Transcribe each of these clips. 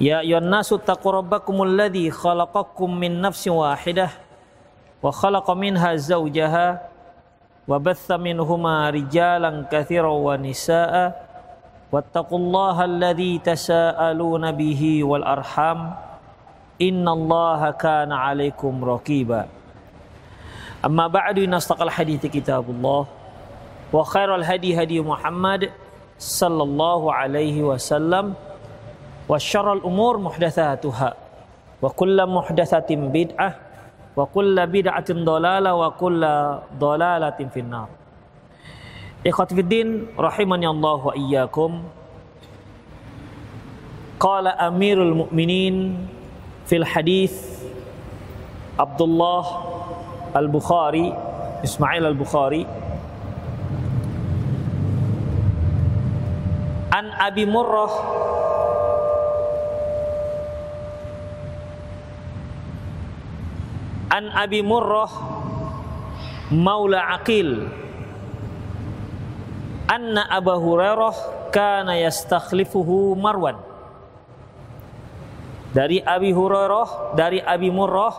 يا أيها الناس اتقوا ربكم الذي خلقكم من نفس واحدة وخلق منها زوجها وبث منهما رجالا كثيرا ونساء واتقوا الله الذي تساءلون به والأرحام إن الله كان عليكم رقيبا أما بعد إن أصدق الحديث كتاب الله وخير الهدي هدي محمد صلى الله عليه وسلم وشر الأمور محدثاتها. وكل محدثة بدعة وكل بدعة ضلالة وكل ضلالة في النار. إخوة في الدين رحمني الله وإياكم. قال أمير المؤمنين في الحديث عبد الله البخاري إسماعيل البخاري عن أبي مرة an Abi Murrah Maula Aqil. Anna Abu Hurairah kana yastakhlifuhu Marwan. Dari Abi Hurairah dari Abi Murrah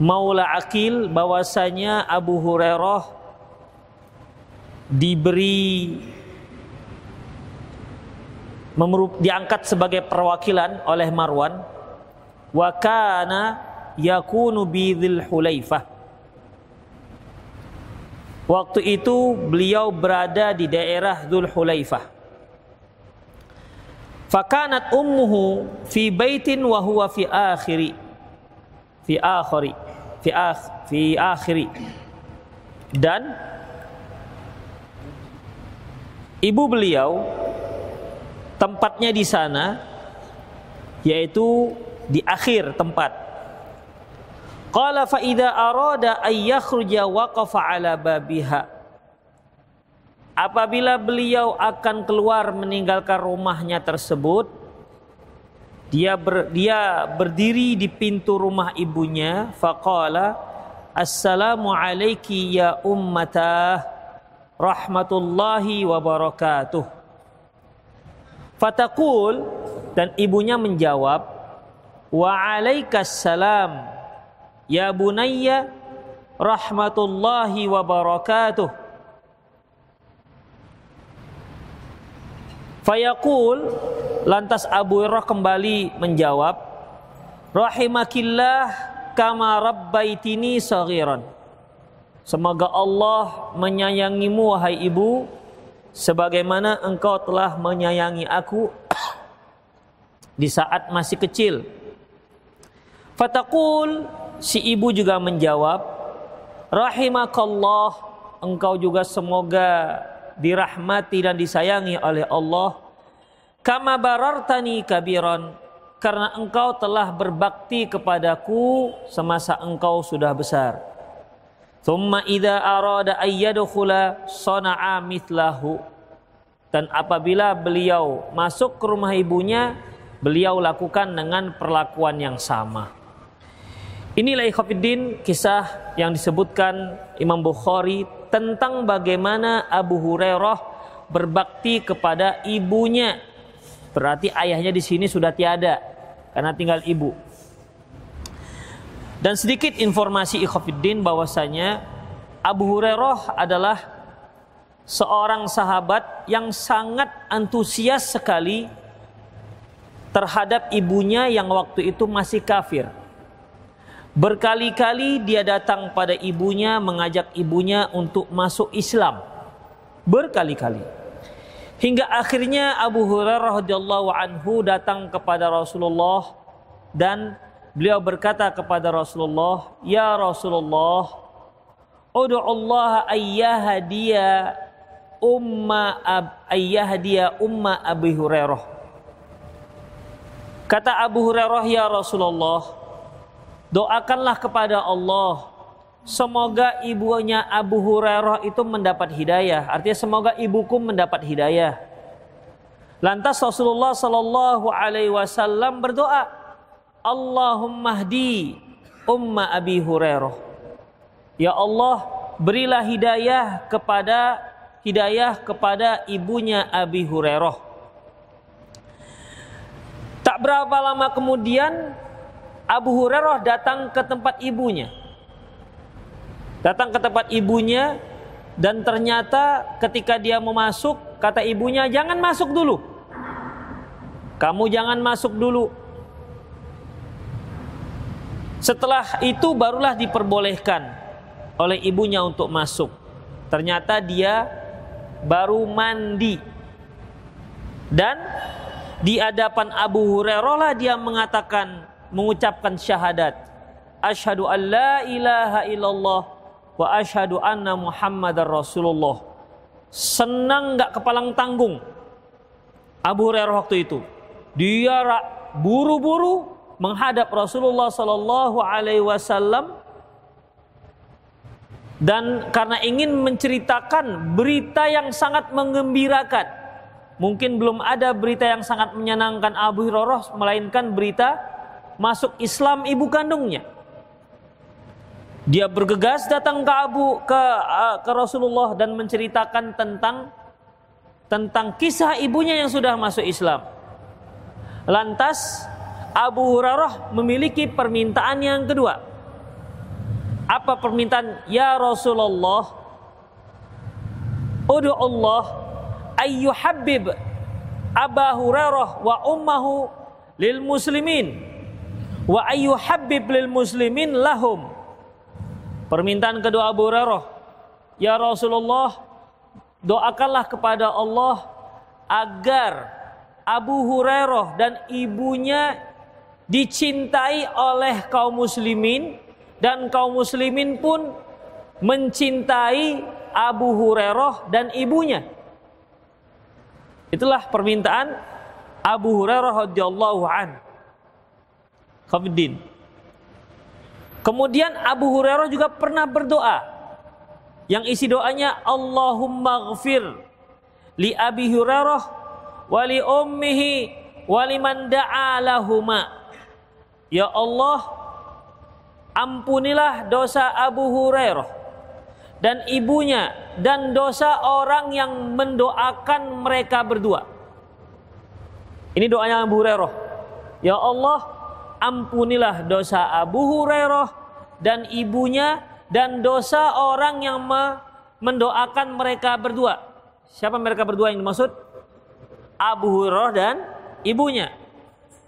Maula Aqil bahwasanya Abu Hurairah diberi diangkat sebagai perwakilan oleh Marwan. Wa kana yakunu bidzil hulaifah. Waktu itu beliau berada di daerah Dzul Hulaifah. Fakanat ummuhu fi baitin wa huwa fi akhiri. Fi akhiri. Fi akh fi akhiri. Dan ibu beliau tempatnya di sana yaitu di akhir tempat qala fa idza arada ay yakhruja waqafa ala babiha Apabila beliau akan keluar meninggalkan rumahnya tersebut, dia ber, dia berdiri di pintu rumah ibunya, faqala Assalamu alayki ya ummatah rahmatullahi wa barakatuh. Fatakul dan ibunya menjawab, Wa alaikassalam ya bunayya rahmatullahi wa barakatuh. Fayaqul lantas Abu Hurairah kembali menjawab Rahimakillah kama rabbaitini saghiran Semoga Allah menyayangimu wahai ibu sebagaimana engkau telah menyayangi aku di saat masih kecil. Fatakul si ibu juga menjawab Rahimakallah engkau juga semoga dirahmati dan disayangi oleh Allah. Kama barartani kabiran karena engkau telah berbakti kepadaku semasa engkau sudah besar. Thumma idza arada ayyadkhula sana'a mithlahu dan apabila beliau masuk ke rumah ibunya beliau lakukan dengan perlakuan yang sama Inilah ikhwafiddin kisah yang disebutkan Imam Bukhari tentang bagaimana Abu Hurairah berbakti kepada ibunya. Berarti ayahnya di sini sudah tiada karena tinggal ibu. Dan sedikit informasi ikhwafiddin bahwasanya Abu Hurairah adalah seorang sahabat yang sangat antusias sekali terhadap ibunya yang waktu itu masih kafir. Berkali-kali dia datang pada ibunya mengajak ibunya untuk masuk Islam. Berkali-kali. Hingga akhirnya Abu Hurairah radhiyallahu anhu datang kepada Rasulullah dan beliau berkata kepada Rasulullah, "Ya Rasulullah, ud'u Allah ayyahdiya umma ab ayyahdiya umma Abi Hurairah." Kata Abu Hurairah, "Ya Rasulullah, Doakanlah kepada Allah semoga ibunya Abu Hurairah itu mendapat hidayah. Artinya semoga ibuku mendapat hidayah. Lantas Rasulullah Shallallahu Alaihi Wasallam berdoa, Allahumma hdi umma Abi Hurairah. Ya Allah, berilah hidayah kepada hidayah kepada ibunya Abi Hurairah. Tak berapa lama kemudian Abu Hurairah datang ke tempat ibunya. Datang ke tempat ibunya dan ternyata ketika dia mau masuk kata ibunya jangan masuk dulu. Kamu jangan masuk dulu. Setelah itu barulah diperbolehkan oleh ibunya untuk masuk. Ternyata dia baru mandi. Dan di hadapan Abu Hurairah dia mengatakan mengucapkan syahadat. Asyhadu an la ilaha illallah wa asyhadu anna muhammadar rasulullah. Senang nggak kepalang tanggung? Abu Hurairah waktu itu. Dia buru-buru menghadap Rasulullah Sallallahu Alaihi Wasallam. Dan karena ingin menceritakan berita yang sangat mengembirakan. Mungkin belum ada berita yang sangat menyenangkan Abu Hurairah melainkan berita masuk Islam ibu kandungnya. Dia bergegas datang ke Abu ke ke Rasulullah dan menceritakan tentang tentang kisah ibunya yang sudah masuk Islam. Lantas Abu Hurairah memiliki permintaan yang kedua. Apa permintaan? Ya Rasulullah, Udu Allah ayyuhabbib Abu Hurairah wa ummahu lil muslimin wa ayu habib lil muslimin lahum. Permintaan kedua Abu Hurairah ya Rasulullah doakanlah kepada Allah agar Abu Hurairah dan ibunya dicintai oleh kaum muslimin dan kaum muslimin pun mencintai Abu Hurairah dan ibunya. Itulah permintaan Abu Hurairah radhiyallahu anhu Khafiddin. Kemudian Abu Hurairah juga pernah berdoa yang isi doanya Allahumma ghafir li Abi Hurairah wa li ummihi wa da'a. Ya Allah, ampunilah dosa Abu Hurairah dan ibunya dan dosa orang yang mendoakan mereka berdua. Ini doanya Abu Hurairah. Ya Allah, ampunilah dosa Abu Hurairah dan ibunya dan dosa orang yang mendoakan mereka berdua. Siapa mereka berdua yang dimaksud? Abu Hurairah dan ibunya.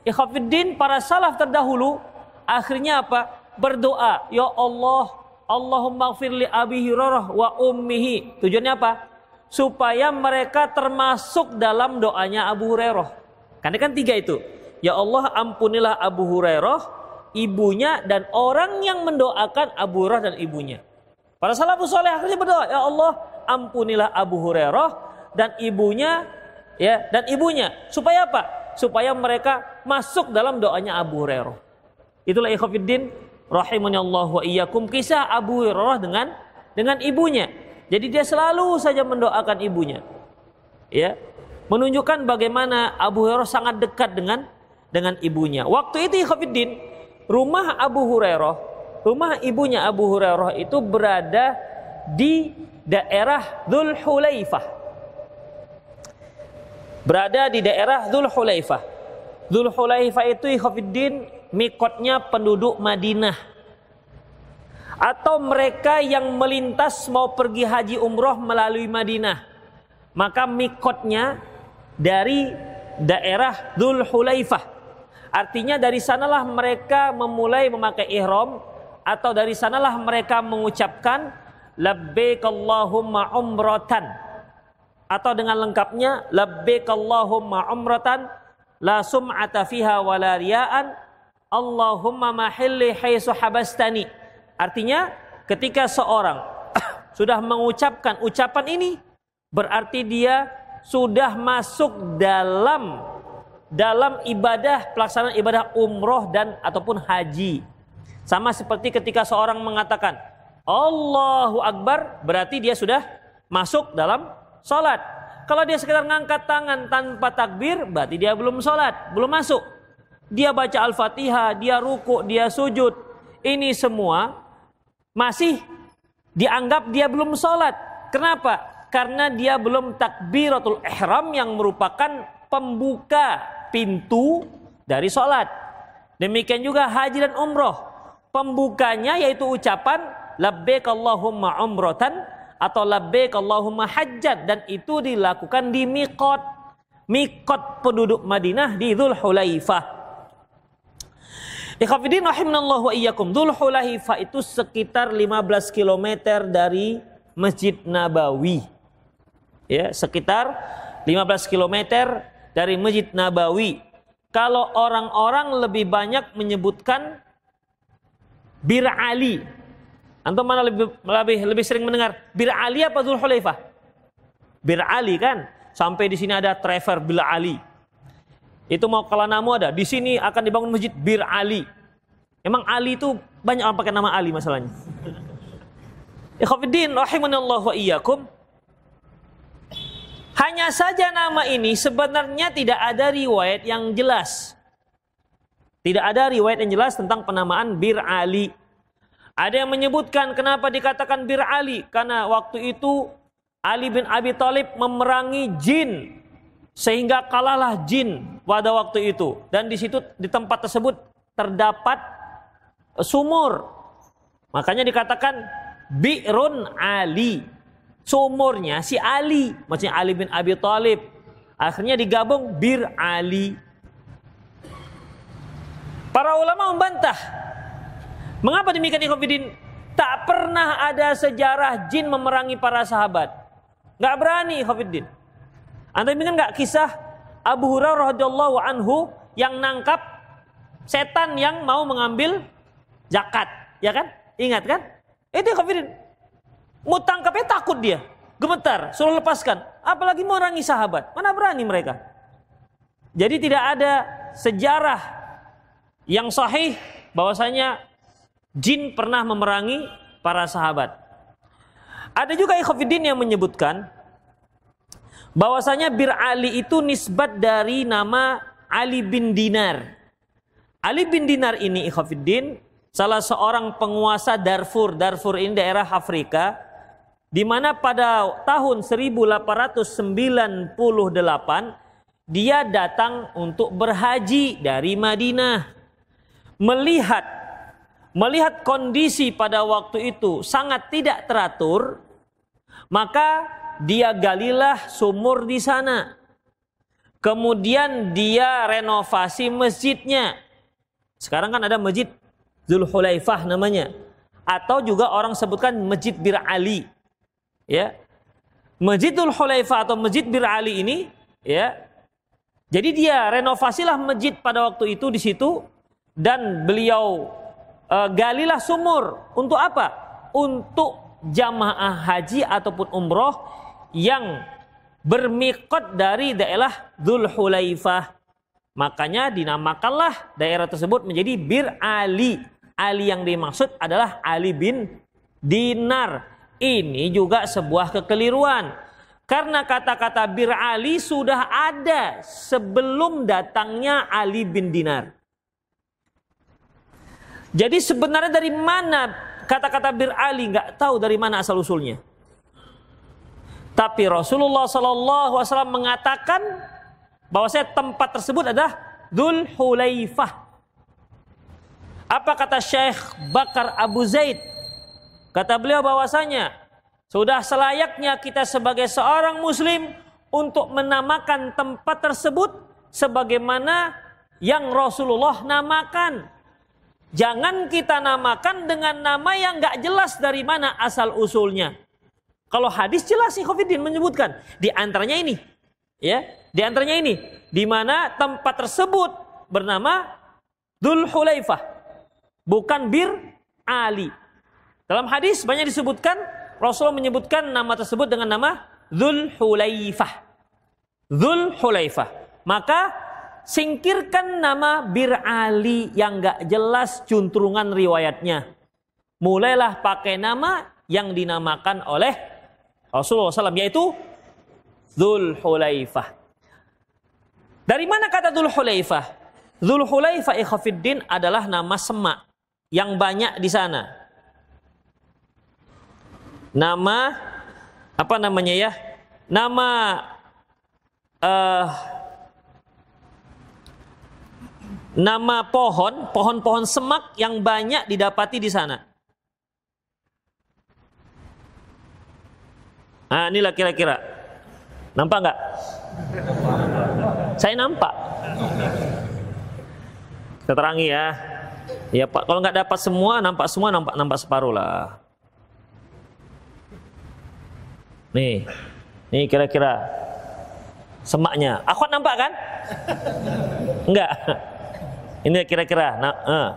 Ikhafiddin para salaf terdahulu akhirnya apa? Berdoa, ya Allah, Allahumma gfir li Abi Hurairah wa ummihi. Tujuannya apa? Supaya mereka termasuk dalam doanya Abu Hurairah. Karena kan tiga itu. Ya Allah ampunilah Abu Hurairah, ibunya dan orang yang mendoakan Abu Hurairah dan ibunya. Para salafus soleh akhirnya berdoa, Ya Allah ampunilah Abu Hurairah dan ibunya ya dan ibunya supaya apa? Supaya mereka masuk dalam doanya Abu Hurairah. Itulah ikhwatiddin Allah wa iyyakum kisah Abu Hurairah dengan dengan ibunya. Jadi dia selalu saja mendoakan ibunya. Ya, menunjukkan bagaimana Abu Hurairah sangat dekat dengan dengan ibunya. Waktu itu Khafiddin, rumah Abu Hurairah, rumah ibunya Abu Hurairah itu berada di daerah Dhul Hulaifah. Berada di daerah Dhul Hulaifah. Dhul Hulaifah itu Khafiddin mikotnya penduduk Madinah. Atau mereka yang melintas mau pergi haji umroh melalui Madinah. Maka mikotnya dari daerah Dhul Hulaifah Artinya dari sanalah mereka memulai memakai ihram atau dari sanalah mereka mengucapkan labbaik Allahumma umratan. Atau dengan lengkapnya labbaik Allahumma umratan la sum'ata fiha wala riya'an Allahumma mahilli haitsu habastani. Artinya ketika seorang sudah mengucapkan ucapan ini berarti dia sudah masuk dalam dalam ibadah pelaksanaan ibadah umroh dan ataupun haji. Sama seperti ketika seorang mengatakan Allahu Akbar berarti dia sudah masuk dalam sholat. Kalau dia sekedar ngangkat tangan tanpa takbir berarti dia belum sholat, belum masuk. Dia baca Al-Fatihah, dia ruku, dia sujud. Ini semua masih dianggap dia belum sholat. Kenapa? Karena dia belum takbiratul ihram yang merupakan pembuka pintu dari sholat. Demikian juga haji dan umroh. Pembukanya yaitu ucapan labbaik Allahumma umrotan atau labbaik Allahumma hajjat dan itu dilakukan di mikot. Mikot penduduk Madinah di Dhul Hulaifah. Ikhafidin rahimanallahu wa iyyakum. Dhul Hulaifah itu sekitar 15 km dari Masjid Nabawi. Ya, sekitar 15 km dari Masjid Nabawi. Kalau orang-orang lebih banyak menyebutkan Bir Ali. Antum mana lebih, lebih lebih sering mendengar Bir Ali apa Dzul Hulaifah? Bir Ali kan? Sampai di sini ada Trevor Bir Ali. Itu mau kalau namu ada. Di sini akan dibangun masjid Bir Ali. Emang Ali itu banyak orang pakai nama Ali masalahnya. Ikhwafiddin rahimanallahu wa iyyakum. Hanya saja nama ini sebenarnya tidak ada riwayat yang jelas. Tidak ada riwayat yang jelas tentang penamaan Bir Ali. Ada yang menyebutkan kenapa dikatakan Bir Ali karena waktu itu Ali bin Abi Thalib memerangi jin sehingga kalahlah jin pada waktu itu dan di situ di tempat tersebut terdapat sumur. Makanya dikatakan Bi'run Ali sumurnya si Ali, maksudnya Ali bin Abi Thalib. Akhirnya digabung Bir Ali. Para ulama membantah. Mengapa demikian ikhwatiddin? Tak pernah ada sejarah jin memerangi para sahabat. Gak berani ikhwatiddin. Anda ingat nggak kisah Abu Hurairah radhiyallahu anhu yang nangkap setan yang mau mengambil zakat, ya kan? Ingat kan? Itu ikhwatiddin. Mau tangkapnya takut dia. Gemetar, suruh lepaskan. Apalagi merangi sahabat. Mana berani mereka? Jadi tidak ada sejarah yang sahih bahwasanya jin pernah memerangi para sahabat. Ada juga ikhwatiddin yang menyebutkan bahwasanya Bir Ali itu nisbat dari nama Ali bin Dinar. Ali bin Dinar ini ikhwatiddin salah seorang penguasa Darfur. Darfur ini daerah Afrika di mana pada tahun 1898 dia datang untuk berhaji dari Madinah. Melihat melihat kondisi pada waktu itu sangat tidak teratur, maka dia galilah sumur di sana. Kemudian dia renovasi masjidnya. Sekarang kan ada masjid Zulhulaifah namanya. Atau juga orang sebutkan Masjid Bir Ali ya Masjidul Hulaifah atau Masjid Bir Ali ini ya jadi dia renovasilah masjid pada waktu itu di situ dan beliau uh, galilah sumur untuk apa? Untuk jamaah haji ataupun umroh yang bermikot dari daerah Dhul Hulaifah. Makanya dinamakanlah daerah tersebut menjadi Bir Ali. Ali yang dimaksud adalah Ali bin Dinar ini juga sebuah kekeliruan. Karena kata-kata bir Ali sudah ada sebelum datangnya Ali bin Dinar. Jadi sebenarnya dari mana kata-kata bir Ali nggak tahu dari mana asal usulnya. Tapi Rasulullah Shallallahu Alaihi Wasallam mengatakan bahwa saya tempat tersebut adalah Dul Hulaifah. Apa kata Syekh Bakar Abu Zaid Kata beliau bahwasanya sudah selayaknya kita sebagai seorang muslim untuk menamakan tempat tersebut sebagaimana yang Rasulullah namakan. Jangan kita namakan dengan nama yang nggak jelas dari mana asal usulnya. Kalau hadis jelas sih Khofidin menyebutkan di antaranya ini, ya, di antaranya ini, di mana tempat tersebut bernama Dul Hulaifah, bukan Bir Ali. Dalam hadis banyak disebutkan Rasulullah menyebutkan nama tersebut dengan nama Dul Hulaifah. Dul Hulaifah. Maka Singkirkan nama Bir Ali yang gak jelas cuntrungan riwayatnya. Mulailah pakai nama yang dinamakan oleh Rasulullah SAW yaitu Dhul Hulaifah. Dari mana kata Dhul Hulaifah? Dhul Hulaifah adalah nama semak yang banyak di sana. Nama apa namanya ya? Nama uh, nama pohon, pohon-pohon semak yang banyak didapati di sana. Nah, inilah kira-kira. Nampak nggak? Saya nampak. Kita terangi ya. Ya Pak, kalau nggak dapat semua, nampak semua, nampak nampak separuh lah. Nih, nih kira-kira semaknya. Aku nampak kan? Enggak. Ini kira-kira. Nah, uh.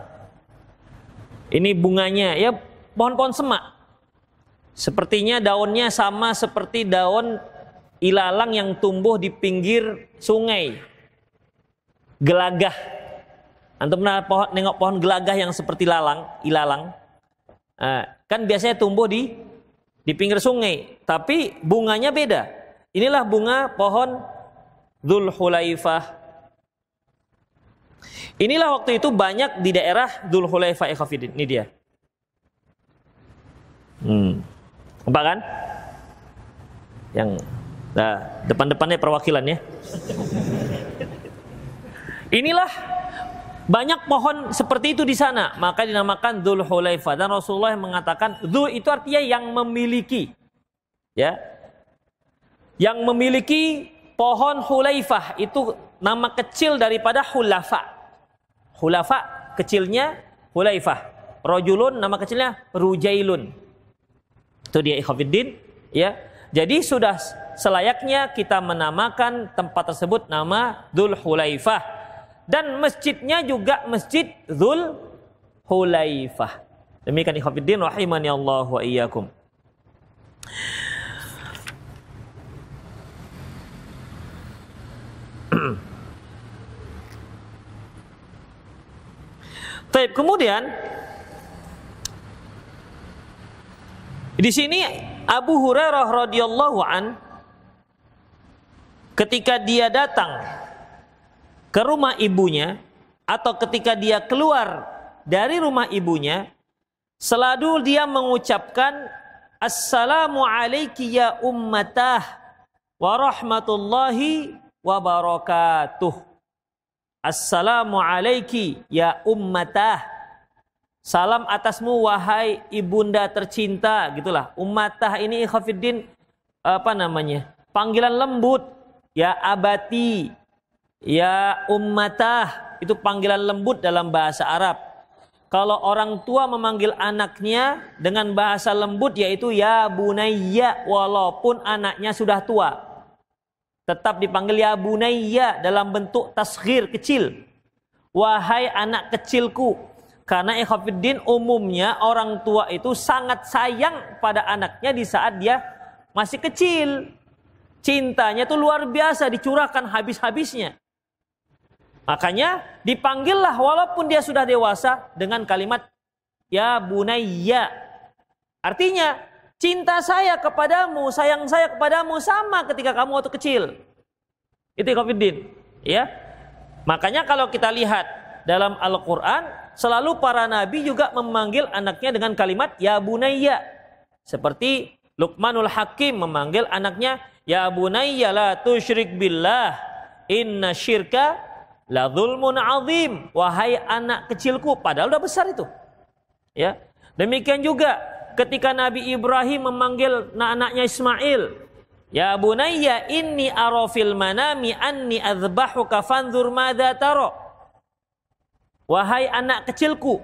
ini bunganya ya pohon-pohon semak. Sepertinya daunnya sama seperti daun ilalang yang tumbuh di pinggir sungai. Gelagah. Antum pernah pohon, nengok pohon gelagah yang seperti lalang, ilalang? Uh, kan biasanya tumbuh di di pinggir sungai, tapi bunganya beda. Inilah bunga pohon Dhul Hulaifah Inilah waktu itu banyak di daerah Dhul Hulaifah Ikhafidin. Ini dia. Hmm. Apa kan? Yang nah, depan-depannya perwakilan ya. Inilah banyak pohon seperti itu di sana, maka dinamakan Dhul Hulaifah dan Rasulullah mengatakan Dhul itu artinya yang memiliki. Ya. Yang memiliki pohon Hulaifah itu nama kecil daripada Hulafa. Hulafa kecilnya Hulaifah. Rojulun nama kecilnya Rujailun. Itu dia ikhwafiddin. Ya. Jadi sudah selayaknya kita menamakan tempat tersebut nama Dhul Hulaifah. Dan masjidnya juga masjid Dhul Hulaifah. Demikian ikhwafiddin rahimani Allah wa iyyakum. Taib kemudian di sini Abu Hurairah radhiyallahu an ketika dia datang ke rumah ibunya atau ketika dia keluar dari rumah ibunya selalu dia mengucapkan Assalamu alayki ya ummatah wa rahmatullahi wa barakatuh Assalamu alaiki ya ummatah. Salam atasmu wahai ibunda tercinta gitulah. Ummatah ini ikhafiddin apa namanya? Panggilan lembut. Ya abati. Ya ummatah. Itu panggilan lembut dalam bahasa Arab. Kalau orang tua memanggil anaknya dengan bahasa lembut yaitu ya bunayya walaupun anaknya sudah tua tetap dipanggil ya bunayya dalam bentuk tasghir kecil. Wahai anak kecilku. Karena ikhafiddin umumnya orang tua itu sangat sayang pada anaknya di saat dia masih kecil. Cintanya tuh luar biasa dicurahkan habis-habisnya. Makanya dipanggillah walaupun dia sudah dewasa dengan kalimat ya bunayya. Artinya Cinta saya kepadamu, sayang saya kepadamu sama ketika kamu waktu kecil. Itu Khofiddin. Ya. Makanya kalau kita lihat dalam Al-Quran, selalu para nabi juga memanggil anaknya dengan kalimat ya bunayya. Seperti Luqmanul Hakim memanggil anaknya ya bunayya la tusyrik billah inna syirka la zulmun azim. Wahai anak kecilku, padahal udah besar itu. Ya. Demikian juga ketika Nabi Ibrahim memanggil anaknya Ismail, Ya bunayya inni arafil manami anni adzbahuka fanzur madza taro. wahai anak kecilku.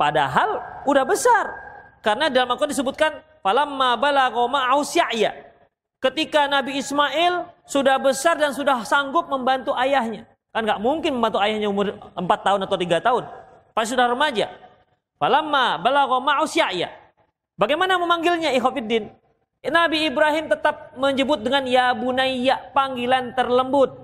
Padahal udah besar. Karena dalam Al-Quran disebutkan, falamma balagha ma'ahu Ketika Nabi Ismail sudah besar dan sudah sanggup membantu ayahnya. Kan nggak mungkin membantu ayahnya umur 4 tahun atau 3 tahun. Pasti sudah remaja. Falamma balagha ma'ahu Bagaimana memanggilnya ikhwafiddin? Nabi Ibrahim tetap menyebut dengan ya bunayya panggilan terlembut.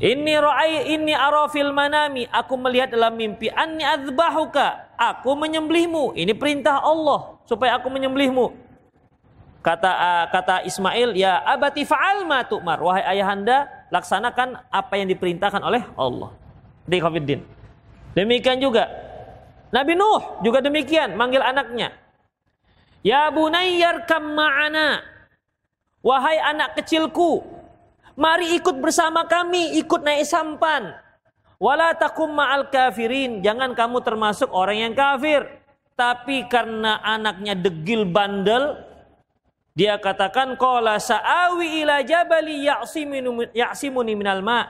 Ini ra'ai ini arafil manami. Aku melihat dalam mimpi anni adzbahuka. Aku menyembelihmu. Ini perintah Allah supaya aku menyembelihmu. Kata kata Ismail, ya abati fa'al ma tu'mar. Wahai ayahanda, laksanakan apa yang diperintahkan oleh Allah. Di. Demikian juga Nabi Nuh juga demikian manggil anaknya. Ya bunayyar ma'ana. Wahai anak kecilku, Mari ikut bersama kami, ikut naik sampan. Wala takum ma'al kafirin. Jangan kamu termasuk orang yang kafir. Tapi karena anaknya degil bandel, dia katakan qala sa'awi ila jabali ya'simuni minal ma.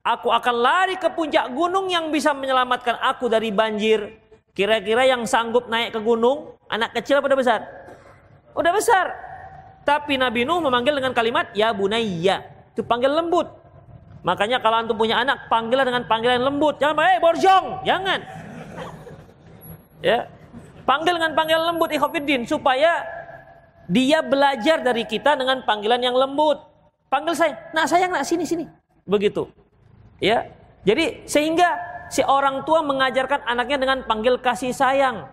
Aku akan lari ke puncak gunung yang bisa menyelamatkan aku dari banjir. Kira-kira yang sanggup naik ke gunung, anak kecil apa udah besar? Udah besar. Tapi Nabi Nuh memanggil dengan kalimat ya bunayya. Itu panggil lembut. Makanya kalau antum punya anak, panggillah dengan panggilan lembut. Jangan, eh hey, borjong, jangan. Ya, panggil dengan panggilan lembut ikhwafiddin supaya dia belajar dari kita dengan panggilan yang lembut. Panggil saya, nak sayang nak sini sini. Begitu. Ya. Jadi sehingga si orang tua mengajarkan anaknya dengan panggil kasih sayang.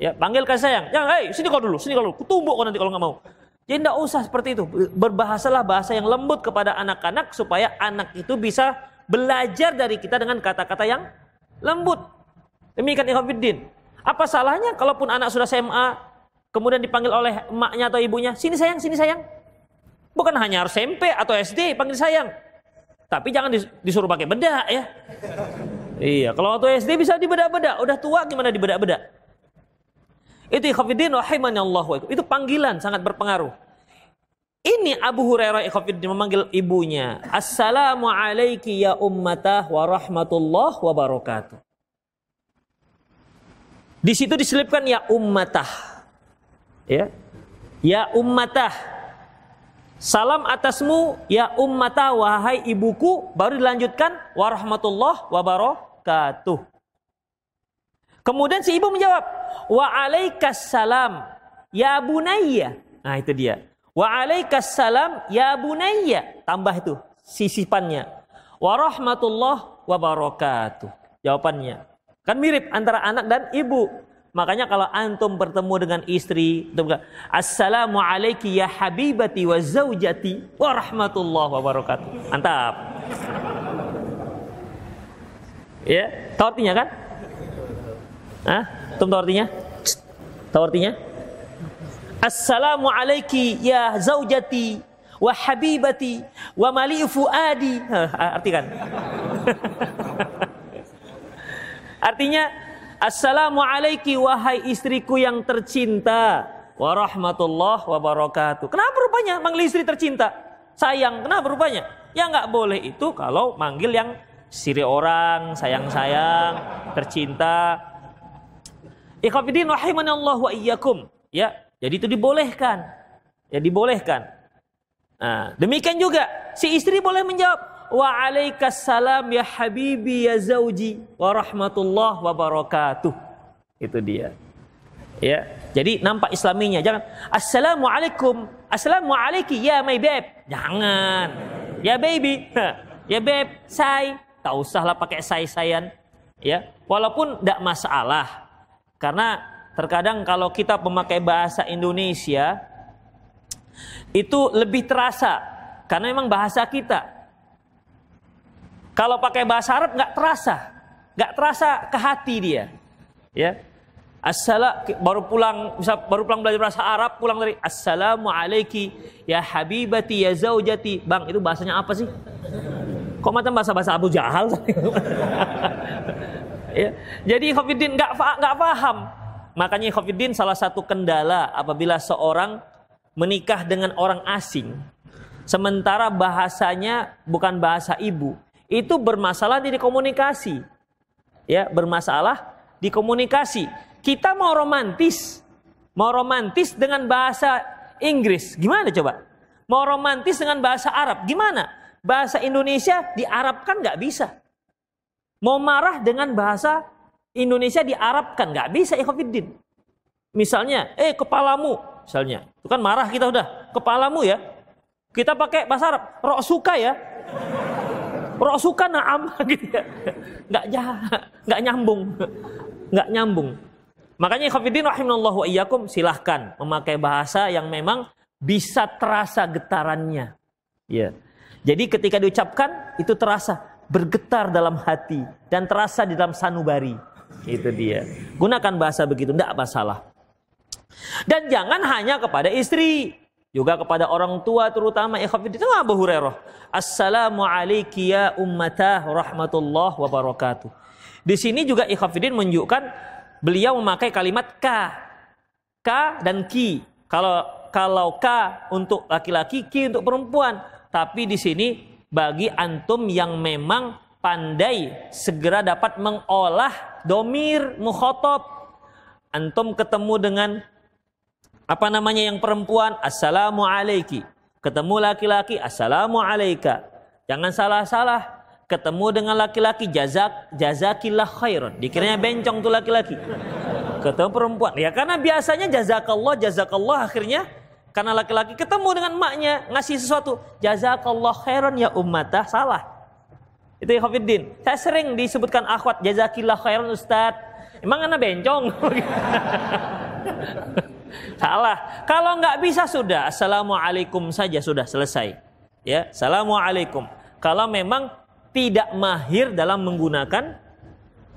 Ya, panggil kasih sayang. Jangan, hei, sini kau dulu, sini kau dulu. Kutumbuk kau nanti kalau nggak mau. Jadi tidak usah seperti itu. Berbahasalah bahasa yang lembut kepada anak-anak supaya anak itu bisa belajar dari kita dengan kata-kata yang lembut. Demikian ikhwafiddin. Apa salahnya kalaupun anak sudah SMA kemudian dipanggil oleh emaknya atau ibunya, sini sayang, sini sayang. Bukan hanya harus SMP atau SD panggil sayang. Tapi jangan disuruh pakai bedak ya. Iya, kalau waktu SD bisa dibedak-bedak, udah tua gimana dibedak-bedak? Itu ikhafidin rahimanallahu Itu panggilan sangat berpengaruh. Ini Abu Hurairah ikhafidin memanggil ibunya. Assalamu alayki ya ummatah wa rahmatullah wa. Di situ diselipkan ya ummatah. Ya. Ya ummatah. Salam atasmu ya ummatah wahai ibuku baru dilanjutkan warahmatullah wabarakatuh. Kemudian si ibu menjawab, "Wa alaikas salam ya bunayya." Nah, itu dia. Wa alaikas salam ya bunayya. Tambah itu sisipannya. Wa rahmatullah wa barakatuh. Jawabannya. Kan mirip antara anak dan ibu. Makanya kalau antum bertemu dengan istri, Assalamu alayki ya habibati wa zaujati wa rahmatullah wa barakatuh. Mantap. Ya, tahu artinya kan? Hah? Tum tahu artinya? Tahu artinya? Assalamu ya zaujati wa habibati wa mali fuadi. Artikan. Artinya Assalamu wahai istriku yang tercinta wa rahmatullah wa barakatuh. Kenapa rupanya manggil istri tercinta? Sayang, kenapa rupanya? Ya nggak boleh itu kalau manggil yang siri orang, sayang-sayang, tercinta, Ikhwafidin Allah wa iyyakum. Ya, jadi itu dibolehkan. Ya dibolehkan. Nah, demikian juga si istri boleh menjawab wa alaikassalam ya habibi ya zauji wa rahmatullah wa barakatuh. Itu dia. Ya, jadi nampak islaminya. Jangan assalamualaikum, assalamualaikum ya my babe. Jangan. Ya baby. ya babe, say. Tak usahlah pakai say-sayan. Ya, walaupun tidak masalah karena terkadang kalau kita memakai bahasa Indonesia itu lebih terasa karena memang bahasa kita. Kalau pakai bahasa Arab nggak terasa, nggak terasa ke hati dia. Ya, Assalam baru pulang bisa baru pulang belajar bahasa Arab pulang dari Assalamu alaiki ya habibati ya zaujati. Bang, itu bahasanya apa sih? Kok macam bahasa-bahasa Abu Jahal? Ya. Jadi Khofiddin nggak nggak paham. Makanya Khofiddin salah satu kendala apabila seorang menikah dengan orang asing, sementara bahasanya bukan bahasa ibu, itu bermasalah di komunikasi. ya bermasalah di komunikasi. Kita mau romantis, mau romantis dengan bahasa Inggris, gimana coba? Mau romantis dengan bahasa Arab, gimana? Bahasa Indonesia di Arab kan nggak bisa. Mau marah dengan bahasa Indonesia di Arab kan nggak bisa, ikhwafiddin. Misalnya, eh kepalamu, misalnya. Itu kan marah kita udah, kepalamu ya. Kita pakai bahasa Arab, rok suka ya. Rok suka naam gitu ya. Nggak, nggak nyambung nggak nyambung. Makanya khafidin rahimallahu iyyakum silahkan memakai bahasa yang memang bisa terasa getarannya. Ya. Jadi ketika diucapkan itu terasa bergetar dalam hati dan terasa di dalam sanubari. Itu dia. Gunakan bahasa begitu, tidak masalah. Dan jangan hanya kepada istri, juga kepada orang tua terutama ikhwatiddin Abu Hurairah. Assalamualaikum ya ummatah rahmatullah wabarakatuh. Di sini juga Ikhafidin menunjukkan beliau memakai kalimat ka. Ka dan ki. Kalau kalau ka untuk laki-laki, ki untuk perempuan. Tapi di sini bagi antum yang memang pandai segera dapat mengolah domir mukhotob. Antum ketemu dengan apa namanya yang perempuan, assalamualaikum. Ketemu laki-laki, assalamualaikum. Jangan salah-salah ketemu dengan laki-laki jazak jazakillah khairan dikiranya bencong tuh laki-laki ketemu perempuan ya karena biasanya jazakallah jazakallah akhirnya karena laki-laki ketemu dengan emaknya ngasih sesuatu jazakallah khairan ya ummatah salah. Itu ya Hafiddin saya sering disebutkan akhwat jazakillah khairan ustad emang anak bencong? Salah. Kalau nggak bisa sudah. Assalamualaikum saja sudah selesai. Ya assalamualaikum. Kalau memang tidak mahir dalam menggunakan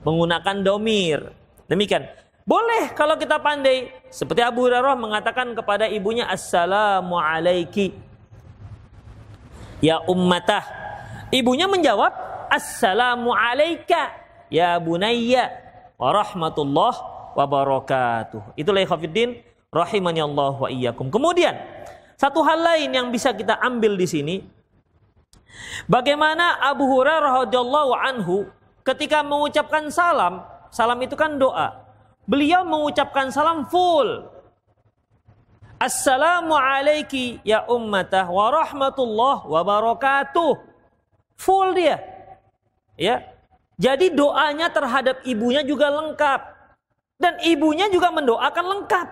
menggunakan domir. Demikian. Boleh kalau kita pandai. Seperti Abu Hurairah mengatakan kepada ibunya Assalamu alaiki. Ya ummatah. Ibunya menjawab Assalamu alaika. Ya bunayya. Wa rahmatullah wa barakatuh. Itulah khafiddin rahimani Allah wa iyyakum. Kemudian satu hal lain yang bisa kita ambil di sini Bagaimana Abu Hurairah radhiyallahu anhu ketika mengucapkan salam, salam itu kan doa. Beliau mengucapkan salam full. Assalamu alayki ya ummatah wa rahmatullah wa barakatuh. Full dia. Ya. Jadi doanya terhadap ibunya juga lengkap. Dan ibunya juga mendoakan lengkap.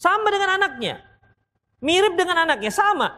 Sama dengan anaknya. Mirip dengan anaknya, sama.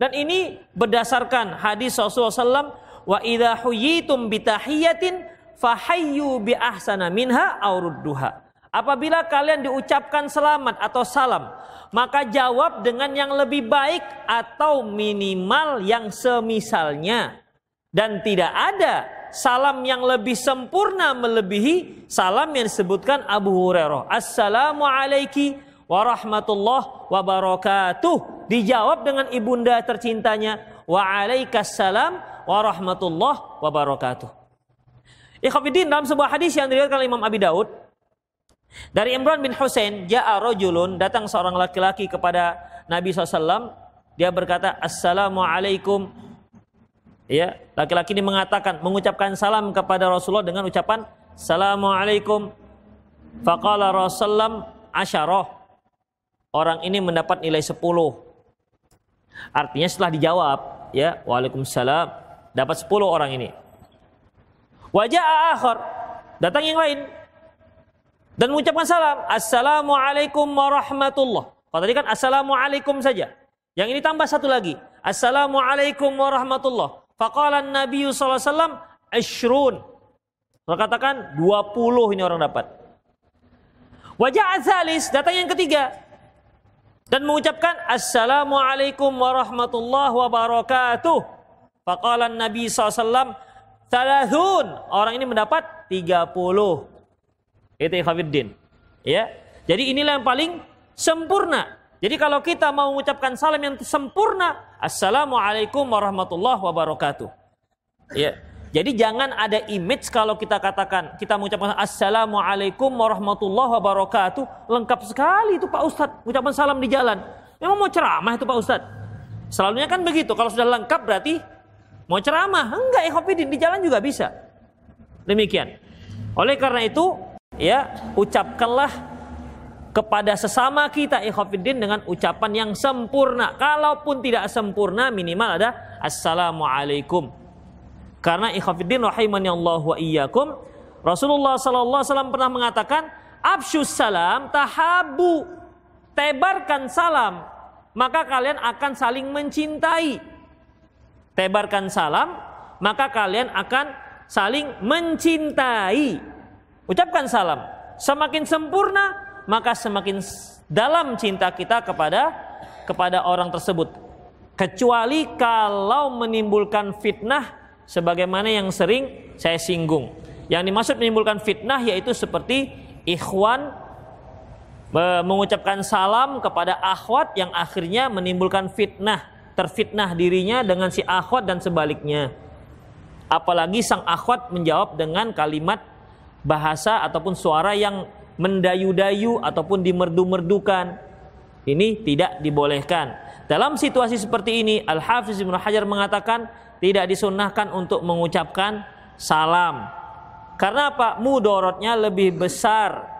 Dan ini berdasarkan hadis Rasulullah SAW, wa idha huyitum bitahiyatin fahayyu bi ahsana minha aurudduha. Apabila kalian diucapkan selamat atau salam, maka jawab dengan yang lebih baik atau minimal yang semisalnya. Dan tidak ada salam yang lebih sempurna melebihi salam yang disebutkan Abu Hurairah. Assalamualaikum warahmatullah wabarakatuh. Dijawab dengan ibunda tercintanya wa alaikassalam warahmatullah wabarakatuh. Ikhafidin dalam sebuah hadis yang diriwayatkan Imam Abi Daud dari Imran bin Husain, ja'a rajulun datang seorang laki-laki kepada Nabi SAW. Dia berkata, Assalamualaikum. Ya, laki-laki ini mengatakan, mengucapkan salam kepada Rasulullah dengan ucapan Assalamualaikum. Faqala Rasulullah asyarah orang ini mendapat nilai 10. Artinya setelah dijawab, ya, Waalaikumsalam, dapat 10 orang ini. Wajah akhir, datang yang lain dan mengucapkan salam, Assalamualaikum warahmatullah. Kalau tadi kan Assalamualaikum saja. Yang ini tambah satu lagi, Assalamualaikum warahmatullah. Faqala Nabi sallallahu alaihi wasallam ashrun. katakan 20 ini orang dapat. Wajah azalis datang yang ketiga dan mengucapkan Assalamualaikum warahmatullahi wabarakatuh. Faqala Nabi SAW, Thalathun. Orang ini mendapat 30. Itu Khafiddin. Ya. Jadi inilah yang paling sempurna. Jadi kalau kita mau mengucapkan salam yang sempurna, Assalamualaikum warahmatullahi wabarakatuh. Ya. Jadi jangan ada image kalau kita katakan kita mengucapkan assalamualaikum warahmatullahi wabarakatuh lengkap sekali itu Pak Ustadz ucapan salam di jalan. Memang mau ceramah itu Pak Ustadz. Selalunya kan begitu. Kalau sudah lengkap berarti mau ceramah. Enggak, ya di jalan juga bisa. Demikian. Oleh karena itu, ya, ucapkanlah kepada sesama kita ikhwatiddin dengan ucapan yang sempurna. Kalaupun tidak sempurna, minimal ada assalamualaikum. Karena ikhwatiddin rahimani Allah wa iyyakum, Rasulullah sallallahu alaihi wasallam pernah mengatakan, "Absyus salam tahabu." Tebarkan salam, maka kalian akan saling mencintai. Tebarkan salam, maka kalian akan saling mencintai. Ucapkan salam. Semakin sempurna, maka semakin dalam cinta kita kepada kepada orang tersebut. Kecuali kalau menimbulkan fitnah sebagaimana yang sering saya singgung. Yang dimaksud menimbulkan fitnah yaitu seperti ikhwan mengucapkan salam kepada akhwat yang akhirnya menimbulkan fitnah, terfitnah dirinya dengan si akhwat dan sebaliknya. Apalagi sang akhwat menjawab dengan kalimat bahasa ataupun suara yang mendayu-dayu ataupun dimerdu-merdukan. Ini tidak dibolehkan. Dalam situasi seperti ini, Al-Hafiz Ibnu Hajar mengatakan tidak disunnahkan untuk mengucapkan salam. Karena apa? Mudorotnya lebih besar.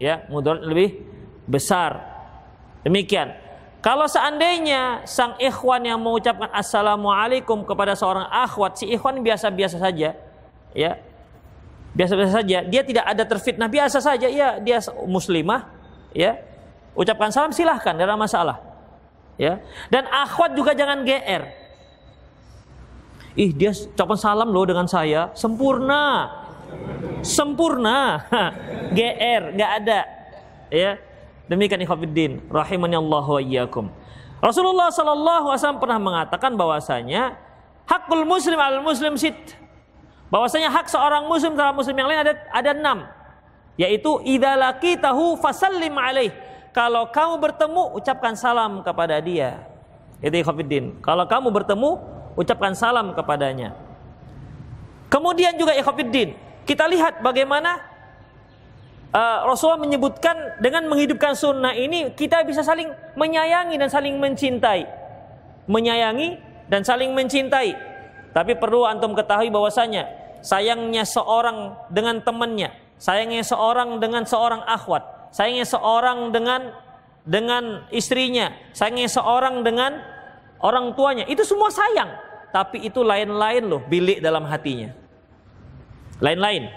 Ya, mudorot lebih besar. Demikian. Kalau seandainya sang ikhwan yang mengucapkan assalamualaikum kepada seorang akhwat, si ikhwan biasa-biasa saja, ya, biasa-biasa saja, dia tidak ada terfitnah. Biasa saja, ya dia muslimah, ya. Ucapkan salam silahkan, tidak ada masalah, ya. Dan akhwat juga jangan gr, ih dia ucapan salam loh dengan saya. Sempurna, sempurna, gr nggak ada, ya. Demikian ikhwatiddin rahimani Allah wa iyyakum. Rasulullah Sallallahu Alaihi Wasallam pernah mengatakan bahwasanya hakul muslim al muslim sit bahwasanya hak seorang muslim terhadap muslim yang lain ada ada enam. Yaitu idalaki tahu fasallim alaih. Kalau kamu bertemu ucapkan salam kepada dia. Itu ikhwatiddin kalau kamu bertemu ucapkan salam kepadanya. Kemudian juga ikhwatiddin kita lihat bagaimana uh, Rasulullah menyebutkan dengan menghidupkan sunnah ini kita bisa saling menyayangi dan saling mencintai. Menyayangi dan saling mencintai. Tapi perlu antum ketahui bahwasanya sayangnya seorang dengan temannya, sayangnya seorang dengan seorang akhwat, sayangnya seorang dengan dengan istrinya, sayangnya seorang dengan orang tuanya. Itu semua sayang, tapi itu lain-lain loh bilik dalam hatinya. Lain-lain.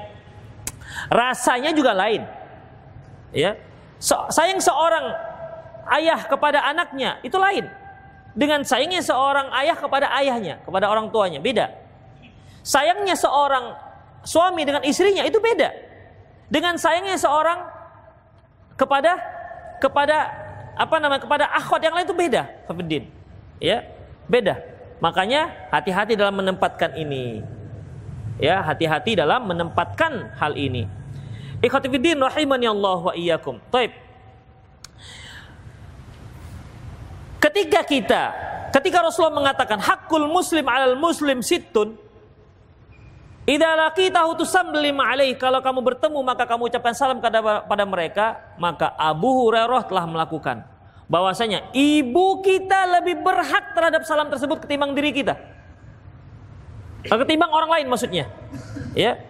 Rasanya juga lain. Ya. So, sayang seorang ayah kepada anaknya itu lain. Dengan sayangnya seorang ayah kepada ayahnya, kepada orang tuanya, beda. Sayangnya seorang suami dengan istrinya itu beda. Dengan sayangnya seorang kepada kepada apa namanya kepada akhwat yang lain itu beda, Fafidin. Ya, beda. Makanya hati-hati dalam menempatkan ini. Ya, hati-hati dalam menempatkan hal ini. Ikhwatifiddin rahimani Allah wa iyyakum. Taib. Ketika kita, ketika Rasulullah mengatakan hakul muslim alal muslim situn, Idza laqitahu tusallim alaih kalau kamu bertemu maka kamu ucapkan salam kepada pada mereka maka Abu Hurairah telah melakukan bahwasanya ibu kita lebih berhak terhadap salam tersebut ketimbang diri kita. Ketimbang orang lain maksudnya. Ya.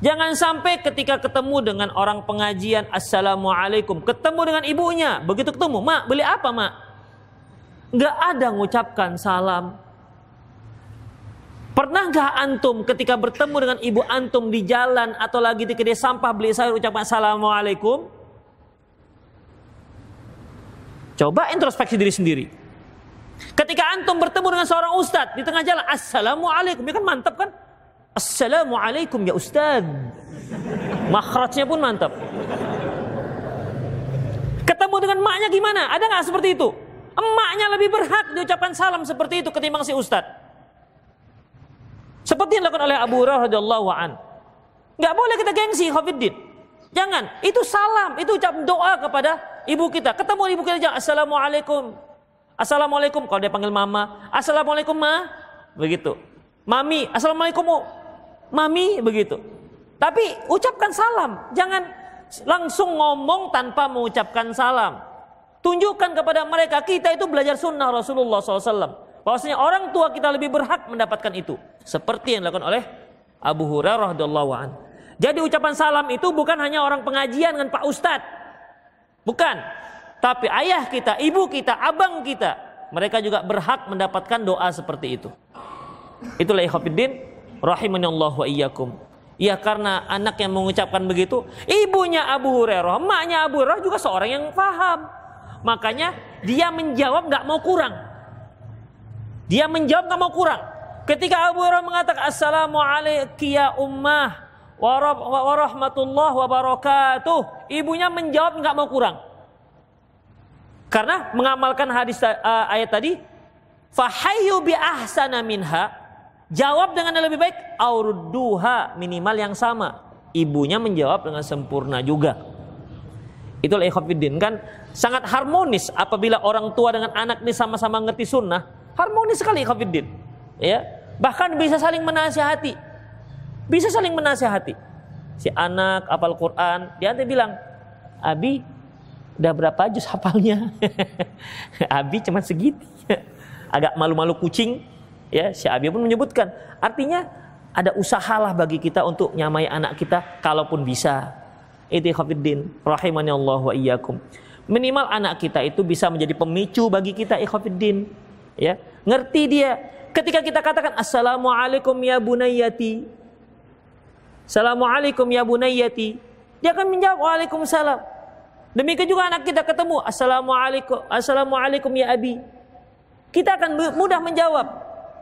Jangan sampai ketika ketemu dengan orang pengajian Assalamualaikum Ketemu dengan ibunya Begitu ketemu Mak beli apa mak Gak ada ngucapkan salam Pernah nggak antum ketika bertemu dengan ibu antum di jalan atau lagi di kedai sampah beli sayur ucapkan assalamualaikum? Coba introspeksi diri sendiri. Ketika antum bertemu dengan seorang ustadz di tengah jalan, assalamualaikum, ya kan mantap kan? Assalamualaikum ya ustadz. Makhrajnya pun mantap. Ketemu dengan emaknya gimana? Ada nggak seperti itu? Emaknya lebih berhak diucapkan salam seperti itu ketimbang si ustadz. Seperti yang dilakukan oleh Abu Hurairah radhiyallahu an. Enggak boleh kita gengsi Khafiddin. Jangan, itu salam, itu ucap doa kepada ibu kita. Ketemu ibu kita jangan assalamualaikum. Assalamualaikum kalau dia panggil mama, assalamualaikum ma, begitu. Mami, assalamualaikum mami, begitu. Tapi ucapkan salam, jangan langsung ngomong tanpa mengucapkan salam. Tunjukkan kepada mereka kita itu belajar sunnah Rasulullah SAW. Bahwasanya orang tua kita lebih berhak mendapatkan itu. Seperti yang dilakukan oleh Abu Hurairah radhiyallahu an. Jadi ucapan salam itu bukan hanya orang pengajian dengan Pak Ustadz. Bukan. Tapi ayah kita, ibu kita, abang kita. Mereka juga berhak mendapatkan doa seperti itu. Itulah ikhwafiddin. Allah wa iyyakum. Ya karena anak yang mengucapkan begitu, ibunya Abu Hurairah, emaknya Abu Hurairah juga seorang yang paham. Makanya dia menjawab nggak mau kurang. Dia menjawab nggak mau kurang. Ketika Abu Hurairah mengatakan Assalamualaikum ya ummah warahmatullah wabarakatuh, ibunya menjawab nggak mau kurang. Karena mengamalkan hadis uh, ayat tadi, fahayu bi ahsana minha Jawab dengan yang lebih baik, aurudduha minimal yang sama. Ibunya menjawab dengan sempurna juga. Itulah ikhwafiddin kan sangat harmonis apabila orang tua dengan anak ini sama-sama ngerti sunnah. Harmonis sekali ikhwafiddin. Ya, bahkan bisa saling menasihati. Bisa saling menasihati. Si anak apal Quran, dia nanti bilang, Abi, udah berapa juz hafalnya? Abi cuma segitu. Agak malu-malu kucing, Ya, Abi pun menyebutkan, artinya ada usahalah bagi kita untuk nyamai anak kita kalaupun bisa. Itu khafiddin rahimani Allah wa iyyakum. Minimal anak kita itu bisa menjadi pemicu bagi kita ikhwafiddin. Ya, ngerti dia. Ketika kita katakan assalamualaikum ya bunayyati. Assalamualaikum ya bunayyati. Dia akan menjawab waalaikumsalam. Demikian juga anak kita ketemu assalamualaikum assalamualaikum ya abi. Kita akan mudah menjawab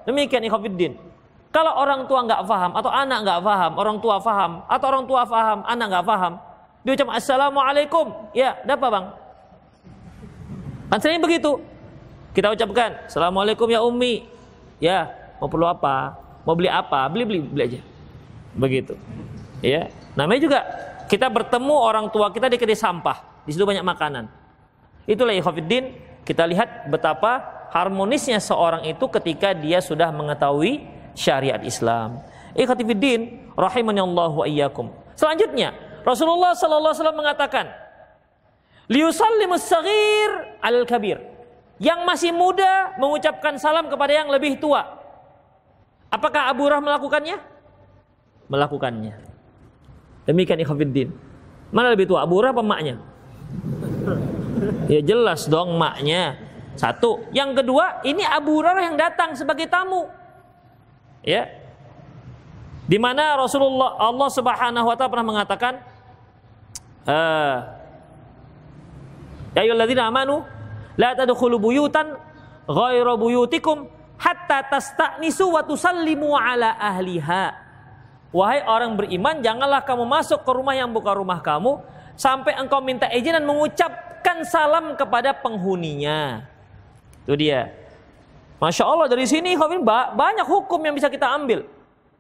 Demikian ikhwafiddin. Kalau orang tua nggak faham atau anak nggak faham, orang tua faham atau orang tua faham, anak nggak faham, dia ucap assalamualaikum. Ya, apa bang? Kan sering begitu. Kita ucapkan assalamualaikum ya umi. Ya, mau perlu apa? Mau beli apa? Beli beli beli aja. Begitu. Ya, namanya juga kita bertemu orang tua kita di kedai sampah. Di situ banyak makanan. Itulah ikhwafiddin. Kita lihat betapa harmonisnya seorang itu ketika dia sudah mengetahui syariat Islam. Ikhwatifiddin rahimani Allah wa iyyakum. Selanjutnya, Rasulullah sallallahu alaihi wasallam mengatakan, "Liusallimus saghir al kabir." Yang masih muda mengucapkan salam kepada yang lebih tua. Apakah Abu Hurairah melakukannya? Melakukannya. Demikian ikhwatifiddin. Mana lebih tua, Abu Hurairah apa maknya? Ya jelas dong maknya. Satu. Yang kedua, ini Abu Hurairah yang datang sebagai tamu. Ya. Di mana Rasulullah Allah Subhanahu wa taala pernah mengatakan eh Ya amanu la tadkhulu buyutan ghairu buyutikum hatta tasta'nisu wa tusallimu ala ahliha. Wahai orang beriman, janganlah kamu masuk ke rumah yang bukan rumah kamu sampai engkau minta izin dan mengucapkan salam kepada penghuninya. Itu dia. Masya Allah dari sini banyak hukum yang bisa kita ambil.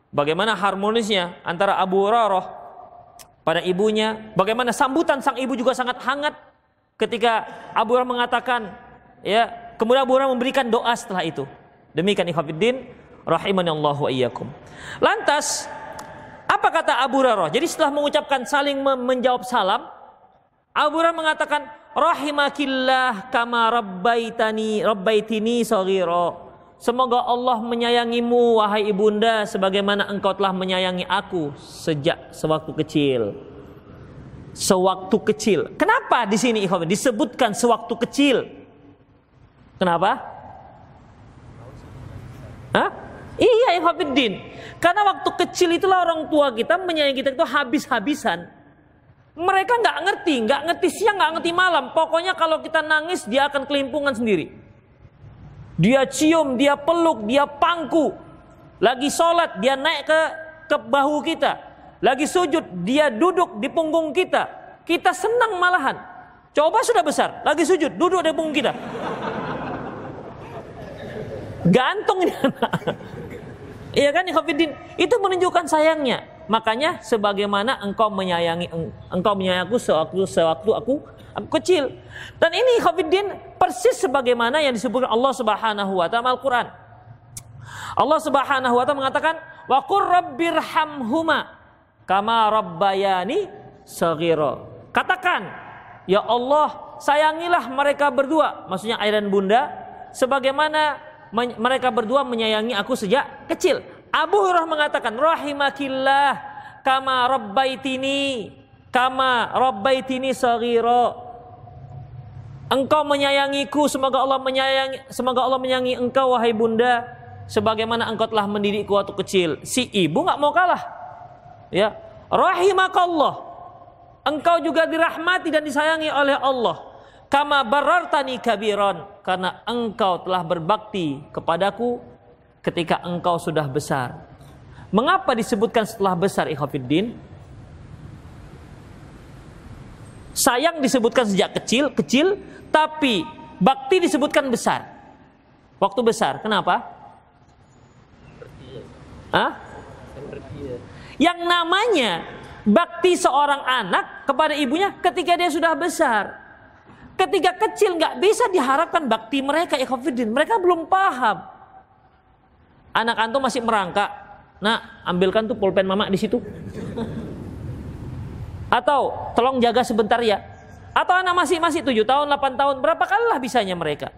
Bagaimana harmonisnya antara Abu Hurairah pada ibunya. Bagaimana sambutan sang ibu juga sangat hangat ketika Abu Hurairah mengatakan ya kemudian Abu Hurairah memberikan doa setelah itu. Demikian ikhwatiddin rahimani Allah wa iyyakum. Lantas apa kata Abu Hurairah? Jadi setelah mengucapkan saling menjawab salam, Abu Hurairah mengatakan, rahimakillah kama rabbaitani rabbaitini saghira. Semoga Allah menyayangimu wahai ibunda sebagaimana engkau telah menyayangi aku sejak sewaktu kecil. Sewaktu kecil. Kenapa di sini ikhwan disebutkan sewaktu kecil? Kenapa? Hah? Iya ikhwan Karena waktu kecil itulah orang tua kita menyayangi kita itu habis-habisan. Mereka nggak ngerti, nggak ngerti siang, nggak ngerti malam. Pokoknya kalau kita nangis, dia akan kelimpungan sendiri. Dia cium, dia peluk, dia pangku. Lagi sholat, dia naik ke ke bahu kita. Lagi sujud, dia duduk di punggung kita. Kita senang malahan. Coba sudah besar, lagi sujud, duduk di punggung kita. Gantung ini anak. Iya kan, Itu menunjukkan sayangnya. Makanya sebagaimana engkau menyayangi engkau menyayangiku sewaktu sewaktu aku aku kecil. Dan ini Khafiddin persis sebagaimana yang disebutkan Allah Subhanahu wa taala Al-Qur'an. Allah Subhanahu wa taala mengatakan wa qur rabbirhamhuma kama rabbayani saghira. Katakan, ya Allah, sayangilah mereka berdua, maksudnya ayah dan bunda sebagaimana mereka berdua menyayangi aku sejak kecil. Abu Hurairah mengatakan rahimakillah kama rabbaitini kama rabbaitini saghira Engkau menyayangiku, semoga Allah menyayangi, semoga Allah menyayangi engkau wahai bunda, sebagaimana engkau telah mendidikku waktu kecil. Si ibu nggak mau kalah, ya. Rahimakallah, engkau juga dirahmati dan disayangi oleh Allah. Kama barartani kabiran, karena engkau telah berbakti kepadaku ketika engkau sudah besar. Mengapa disebutkan setelah besar ikhwafiddin? Sayang disebutkan sejak kecil, kecil tapi bakti disebutkan besar. Waktu besar. Kenapa? Hah? Yang namanya bakti seorang anak kepada ibunya ketika dia sudah besar. Ketika kecil nggak bisa diharapkan bakti mereka ikhafidin. Mereka belum paham. Anak antum masih merangkak. Nah, ambilkan tuh pulpen mama di situ. Atau tolong jaga sebentar ya. Atau anak masih masih 7 tahun, 8 tahun, berapa kali lah bisanya mereka?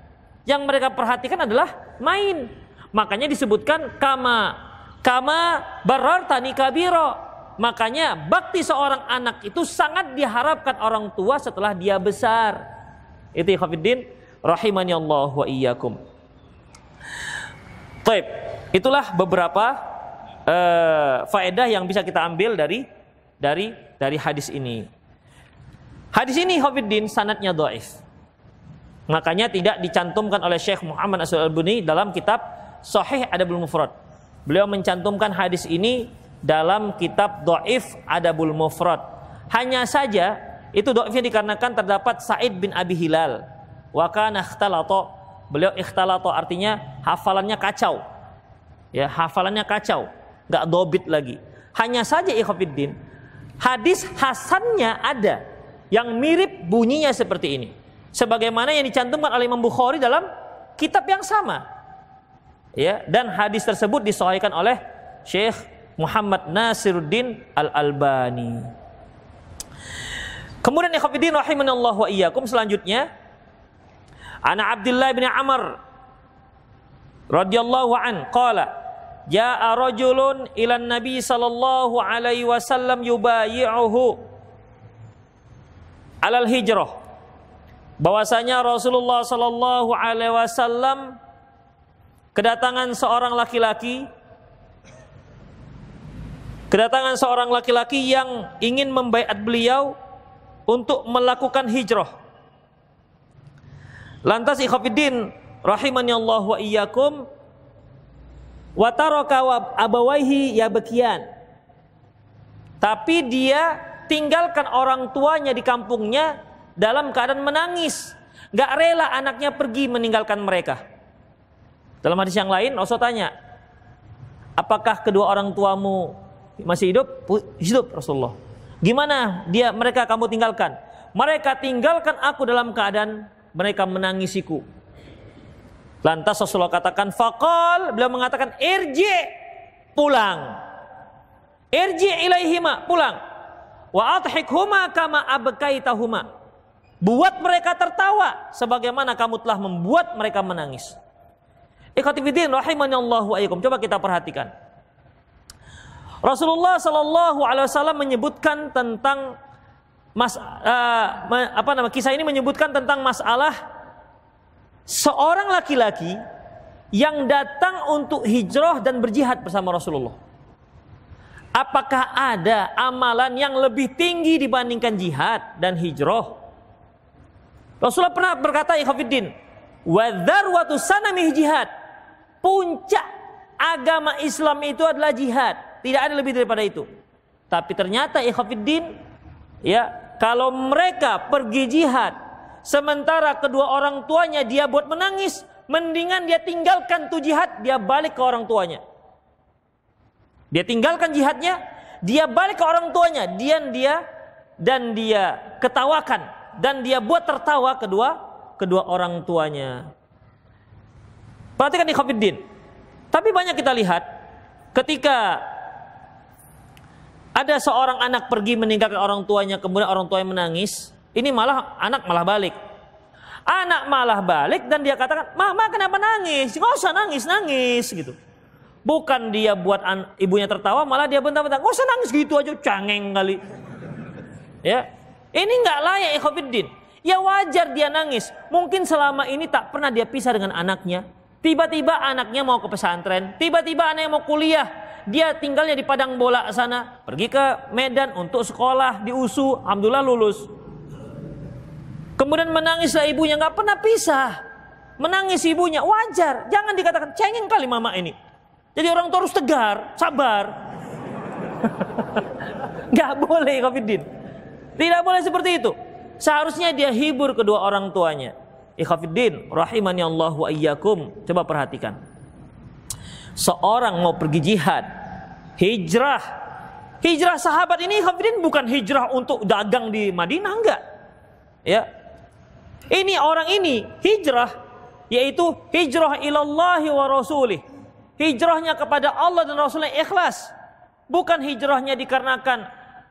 Yang mereka perhatikan adalah main. Makanya disebutkan kama kama barartani kabiro. Makanya bakti seorang anak itu sangat diharapkan orang tua setelah dia besar. Itu Khafiddin rahimani Allah wa iyyakum. Taib. Itulah beberapa uh, faedah yang bisa kita ambil dari dari dari hadis ini. Hadis ini Hafiddin sanatnya doif. Makanya tidak dicantumkan oleh Syekh Muhammad Asal Albuni dalam kitab Sahih Adabul Mufrad. Beliau mencantumkan hadis ini dalam kitab Doif Adabul Mufrad. Hanya saja itu doifnya dikarenakan terdapat Said bin Abi Hilal. Wa kana. Beliau ikhtalato artinya hafalannya kacau. Ya, hafalannya kacau, nggak dobit lagi. Hanya saja ikhwatiddin, hadis hasannya ada yang mirip bunyinya seperti ini. Sebagaimana yang dicantumkan oleh Imam Bukhari dalam kitab yang sama. Ya, dan hadis tersebut disahihkan oleh Syekh Muhammad Nasiruddin Al-Albani. Kemudian ikhwatiddin rahimanallah wa iyyakum selanjutnya Ana Abdullah bin Amr radhiyallahu an qala jaa rajulun ila nabi sallallahu alaihi wasallam yubayi'uhu alal hijrah bahwasanya Rasulullah Shallallahu Alaihi Wasallam kedatangan seorang laki-laki kedatangan seorang laki-laki yang ingin membaiat beliau untuk melakukan hijrah lantas ikhafidin rahimani Allah wa iyyakum wa taraka abawaihi ya bekian tapi dia tinggalkan orang tuanya di kampungnya dalam keadaan menangis. Gak rela anaknya pergi meninggalkan mereka. Dalam hadis yang lain, Rasul tanya, apakah kedua orang tuamu masih hidup? Hidup Rasulullah. Gimana dia mereka kamu tinggalkan? Mereka tinggalkan aku dalam keadaan mereka menangisiku. Lantas Rasulullah katakan, fakal, beliau mengatakan, irji, pulang. Irji ilaihima, pulang wa adhikhuma kama abkaitahuma. Buat mereka tertawa sebagaimana kamu telah membuat mereka menangis. Ikhwatifidin Allah wa ayyakum. Coba kita perhatikan. Rasulullah sallallahu alaihi wasallam menyebutkan tentang mas uh, apa nama kisah ini menyebutkan tentang masalah seorang laki-laki yang datang untuk hijrah dan berjihad bersama Rasulullah. Apakah ada amalan yang lebih tinggi dibandingkan jihad dan hijrah? Rasulullah pernah berkata, "Ikhwafiddin, wa dzarwatu sanami jihad." Puncak agama Islam itu adalah jihad. Tidak ada lebih daripada itu. Tapi ternyata ikhwafiddin, ya, kalau mereka pergi jihad sementara kedua orang tuanya dia buat menangis, mendingan dia tinggalkan tuh jihad, dia balik ke orang tuanya. Dia tinggalkan jihadnya, dia balik ke orang tuanya, dia dia dan dia ketawakan dan dia buat tertawa kedua kedua orang tuanya. Perhatikan di Khafiddin. Tapi banyak kita lihat ketika ada seorang anak pergi meninggalkan orang tuanya kemudian orang tuanya menangis, ini malah anak malah balik. Anak malah balik dan dia katakan, "Mama kenapa nangis? Gak usah nangis, nangis." gitu. Bukan dia buat ibunya tertawa, malah dia bentar-bentar. Nggak usah nangis gitu aja, cangeng kali. Ya, ini nggak layak ikhwafiddin. Ya wajar dia nangis. Mungkin selama ini tak pernah dia pisah dengan anaknya. Tiba-tiba anaknya mau ke pesantren, tiba-tiba anaknya mau kuliah. Dia tinggalnya di padang bola sana, pergi ke Medan untuk sekolah di USU, alhamdulillah lulus. Kemudian menangislah ibunya nggak pernah pisah. Menangis ibunya wajar, jangan dikatakan cengeng kali mama ini. Jadi orang tua harus tegar, sabar. Gak boleh Khafidin. Tidak boleh seperti itu. Seharusnya dia hibur kedua orang tuanya. Ikhafiddin, rahimani Allah wa iyyakum. Coba perhatikan. Seorang mau pergi jihad, hijrah. Hijrah sahabat ini Ikhafiddin bukan hijrah untuk dagang di Madinah enggak. Ya. Ini orang ini hijrah yaitu hijrah ilallahi wa rasulih. Hijrahnya kepada Allah dan Rasulnya ikhlas. Bukan hijrahnya dikarenakan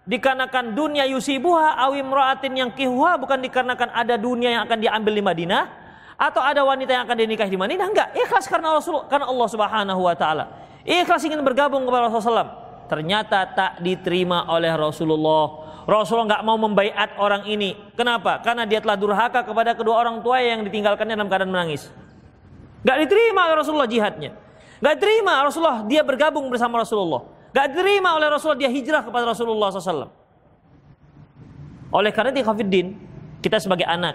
dikarenakan dunia yusibuha awim roatin yang kihuha bukan dikarenakan ada dunia yang akan diambil di Madinah atau ada wanita yang akan dinikahi di Madinah enggak. Ikhlas karena Rasul karena Allah Subhanahu wa taala. Ikhlas ingin bergabung kepada Rasulullah ternyata tak diterima oleh Rasulullah. Rasulullah nggak mau membaiat orang ini. Kenapa? Karena dia telah durhaka kepada kedua orang tua yang ditinggalkannya dalam keadaan menangis. Nggak diterima Rasulullah jihadnya. Nggak diterima Rasulullah dia bergabung bersama Rasulullah Gak terima oleh Rasulullah dia hijrah kepada Rasulullah SAW. Oleh karena itu Khafiddin, kita sebagai anak.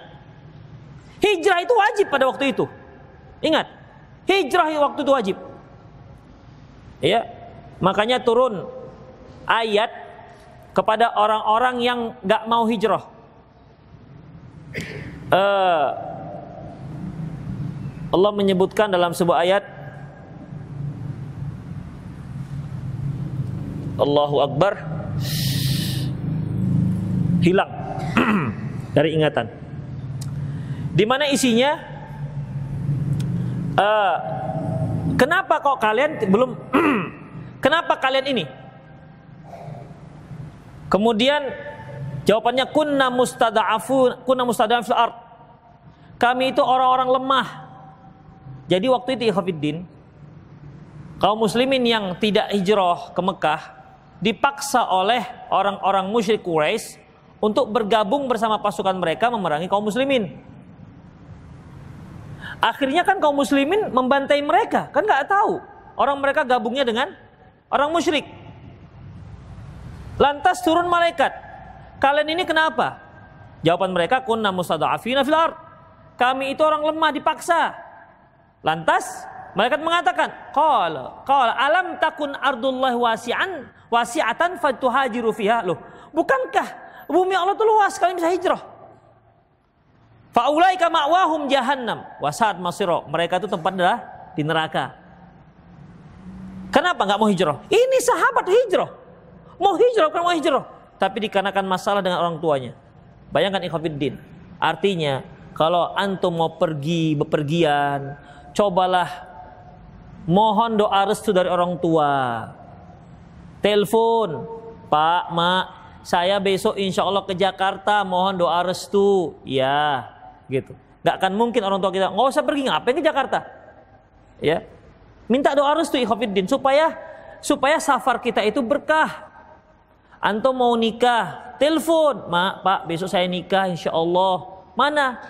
Hijrah itu wajib pada waktu itu. Ingat, hijrah waktu itu wajib. Ya, makanya turun ayat kepada orang-orang yang gak mau hijrah. Uh, Allah menyebutkan dalam sebuah ayat Allahu Akbar hilang dari ingatan. Di mana isinya? Uh, kenapa kok kalian belum? kenapa kalian ini? Kemudian jawabannya kunna mustada'afun kunna mustada'afun fil ard. Kami itu orang-orang lemah. Jadi waktu itu Ikhwafiddin kaum muslimin yang tidak hijrah ke Mekah dipaksa oleh orang-orang musyrik Quraisy untuk bergabung bersama pasukan mereka memerangi kaum muslimin. Akhirnya kan kaum muslimin membantai mereka, kan nggak tahu orang mereka gabungnya dengan orang musyrik. Lantas turun malaikat. Kalian ini kenapa? Jawaban mereka kunna mustada'afina fil ard. Kami itu orang lemah dipaksa. Lantas Malaikat mengatakan, "Qala, qala alam takun ardullahi wasi'an wasi'atan fatuhajiru fiha." Loh, bukankah bumi Allah itu luas kalian bisa hijrah? Faulaika ma'wahum jahannam wasat masiro. Mereka itu tempat adalah di neraka. Kenapa nggak mau hijrah? Ini sahabat hijrah. Mau hijrah bukan mau hijrah. Tapi dikarenakan masalah dengan orang tuanya. Bayangkan ikhwafiddin. Artinya kalau antum mau pergi bepergian, cobalah Mohon doa restu dari orang tua. Telepon, Pak, Mak, saya besok insya Allah ke Jakarta, mohon doa restu. Ya, gitu. Gak akan mungkin orang tua kita, nggak usah pergi, ngapain ke Jakarta? Ya, minta doa restu Ikhofiddin supaya supaya safar kita itu berkah. Antum mau nikah, telepon, Mak, Pak, besok saya nikah insya Allah. Mana?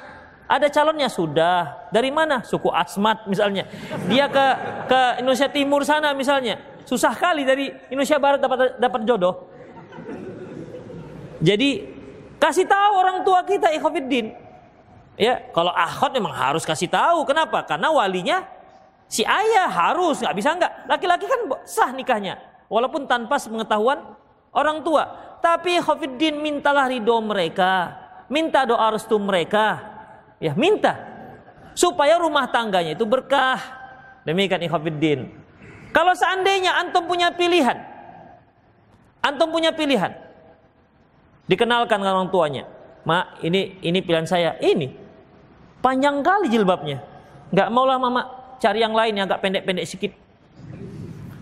Ada calonnya sudah. Dari mana? Suku Asmat misalnya. Dia ke ke Indonesia Timur sana misalnya. Susah kali dari Indonesia Barat dapat dapat jodoh. Jadi kasih tahu orang tua kita ikhwatiddin. Ya, kalau akhwat memang harus kasih tahu. Kenapa? Karena walinya si ayah harus nggak bisa nggak. Laki-laki kan sah nikahnya, walaupun tanpa pengetahuan orang tua. Tapi Khofiddin mintalah ridho mereka, minta doa restu mereka. Ya, minta. Supaya rumah tangganya itu berkah. Demikian ikhwatiddin. Kalau seandainya antum punya pilihan, antum punya pilihan, dikenalkan dengan orang tuanya, mak ini ini pilihan saya, ini. Panjang kali jilbabnya, nggak maulah mama. Cari yang lain yang agak pendek-pendek sedikit.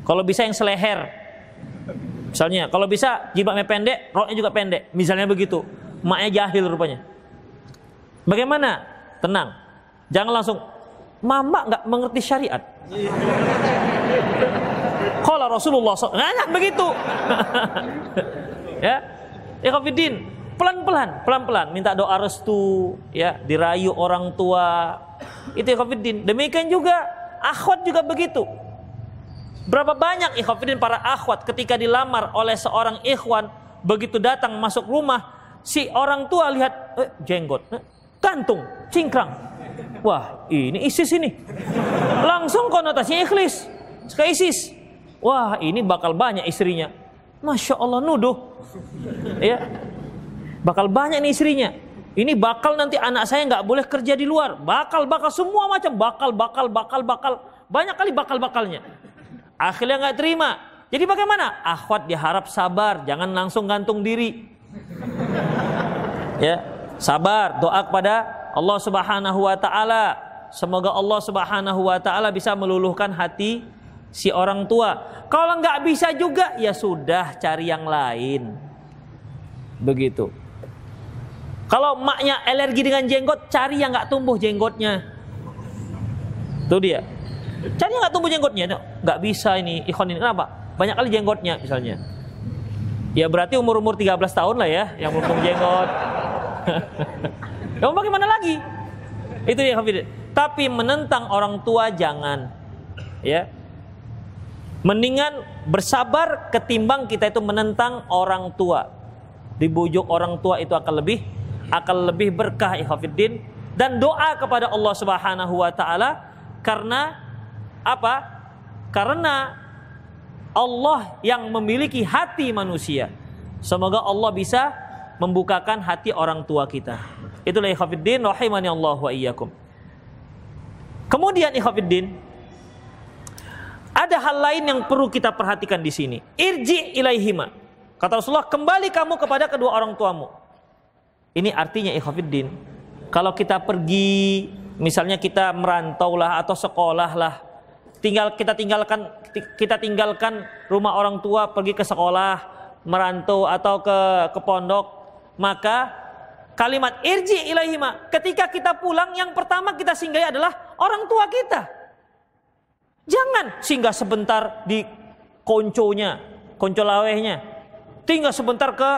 Kalau bisa yang seleher, misalnya, kalau bisa jilbabnya pendek, roknya juga pendek, misalnya begitu, maknya jahil rupanya. Bagaimana? Tenang. Jangan langsung mama nggak mengerti syariat. Kalau Rasulullah SAW, nah, begitu. ya, ikhafidin, pelan-pelan, pelan-pelan, minta doa restu, ya, dirayu orang tua. Itu ikhafidin. Demikian juga akhwat juga begitu. Berapa banyak ikhafidin para akhwat ketika dilamar oleh seorang ikhwan begitu datang masuk rumah si orang tua lihat eh, jenggot, eh, gantung, cingkrang. Wah, ini ISIS ini. Langsung konotasinya ikhlis ke ISIS. Wah, ini bakal banyak istrinya. Masya Allah nuduh. Ya. Bakal banyak nih istrinya. Ini bakal nanti anak saya nggak boleh kerja di luar. Bakal, bakal semua macam bakal, bakal, bakal, bakal. Banyak kali bakal-bakalnya. Akhirnya nggak terima. Jadi bagaimana? Akhwat diharap sabar, jangan langsung gantung diri. Ya, sabar, doa kepada Allah Subhanahu wa taala. Semoga Allah Subhanahu wa taala bisa meluluhkan hati si orang tua. Kalau nggak bisa juga ya sudah cari yang lain. Begitu. Kalau maknya alergi dengan jenggot, cari yang nggak tumbuh jenggotnya. Itu dia. Cari nggak tumbuh jenggotnya, nggak bisa ini ikhwan ini kenapa? Banyak kali jenggotnya misalnya. Ya berarti umur-umur 13 tahun lah ya yang belum jenggot. ya mau bagaimana lagi? Itu ya Hafid. Tapi menentang orang tua jangan. Ya. Mendingan bersabar ketimbang kita itu menentang orang tua. Dibujuk orang tua itu akan lebih akan lebih berkah ikhafidin dan doa kepada Allah Subhanahu wa taala karena apa? Karena Allah yang memiliki hati manusia. Semoga Allah bisa membukakan hati orang tua kita. Itulah ikhwafiddin rahimani Allah wa iyyakum. Kemudian ikhwafiddin ada hal lain yang perlu kita perhatikan di sini. Irji ilaihima. Kata Rasulullah, kembali kamu kepada kedua orang tuamu. Ini artinya ikhwafiddin. Kalau kita pergi, misalnya kita merantau lah atau sekolah lah, tinggal kita tinggalkan kita tinggalkan rumah orang tua pergi ke sekolah merantau atau ke ke pondok. Maka kalimat irji ilaihima ketika kita pulang yang pertama kita singgahi adalah orang tua kita. Jangan singgah sebentar di konconya konco lawehnya. Tinggal sebentar ke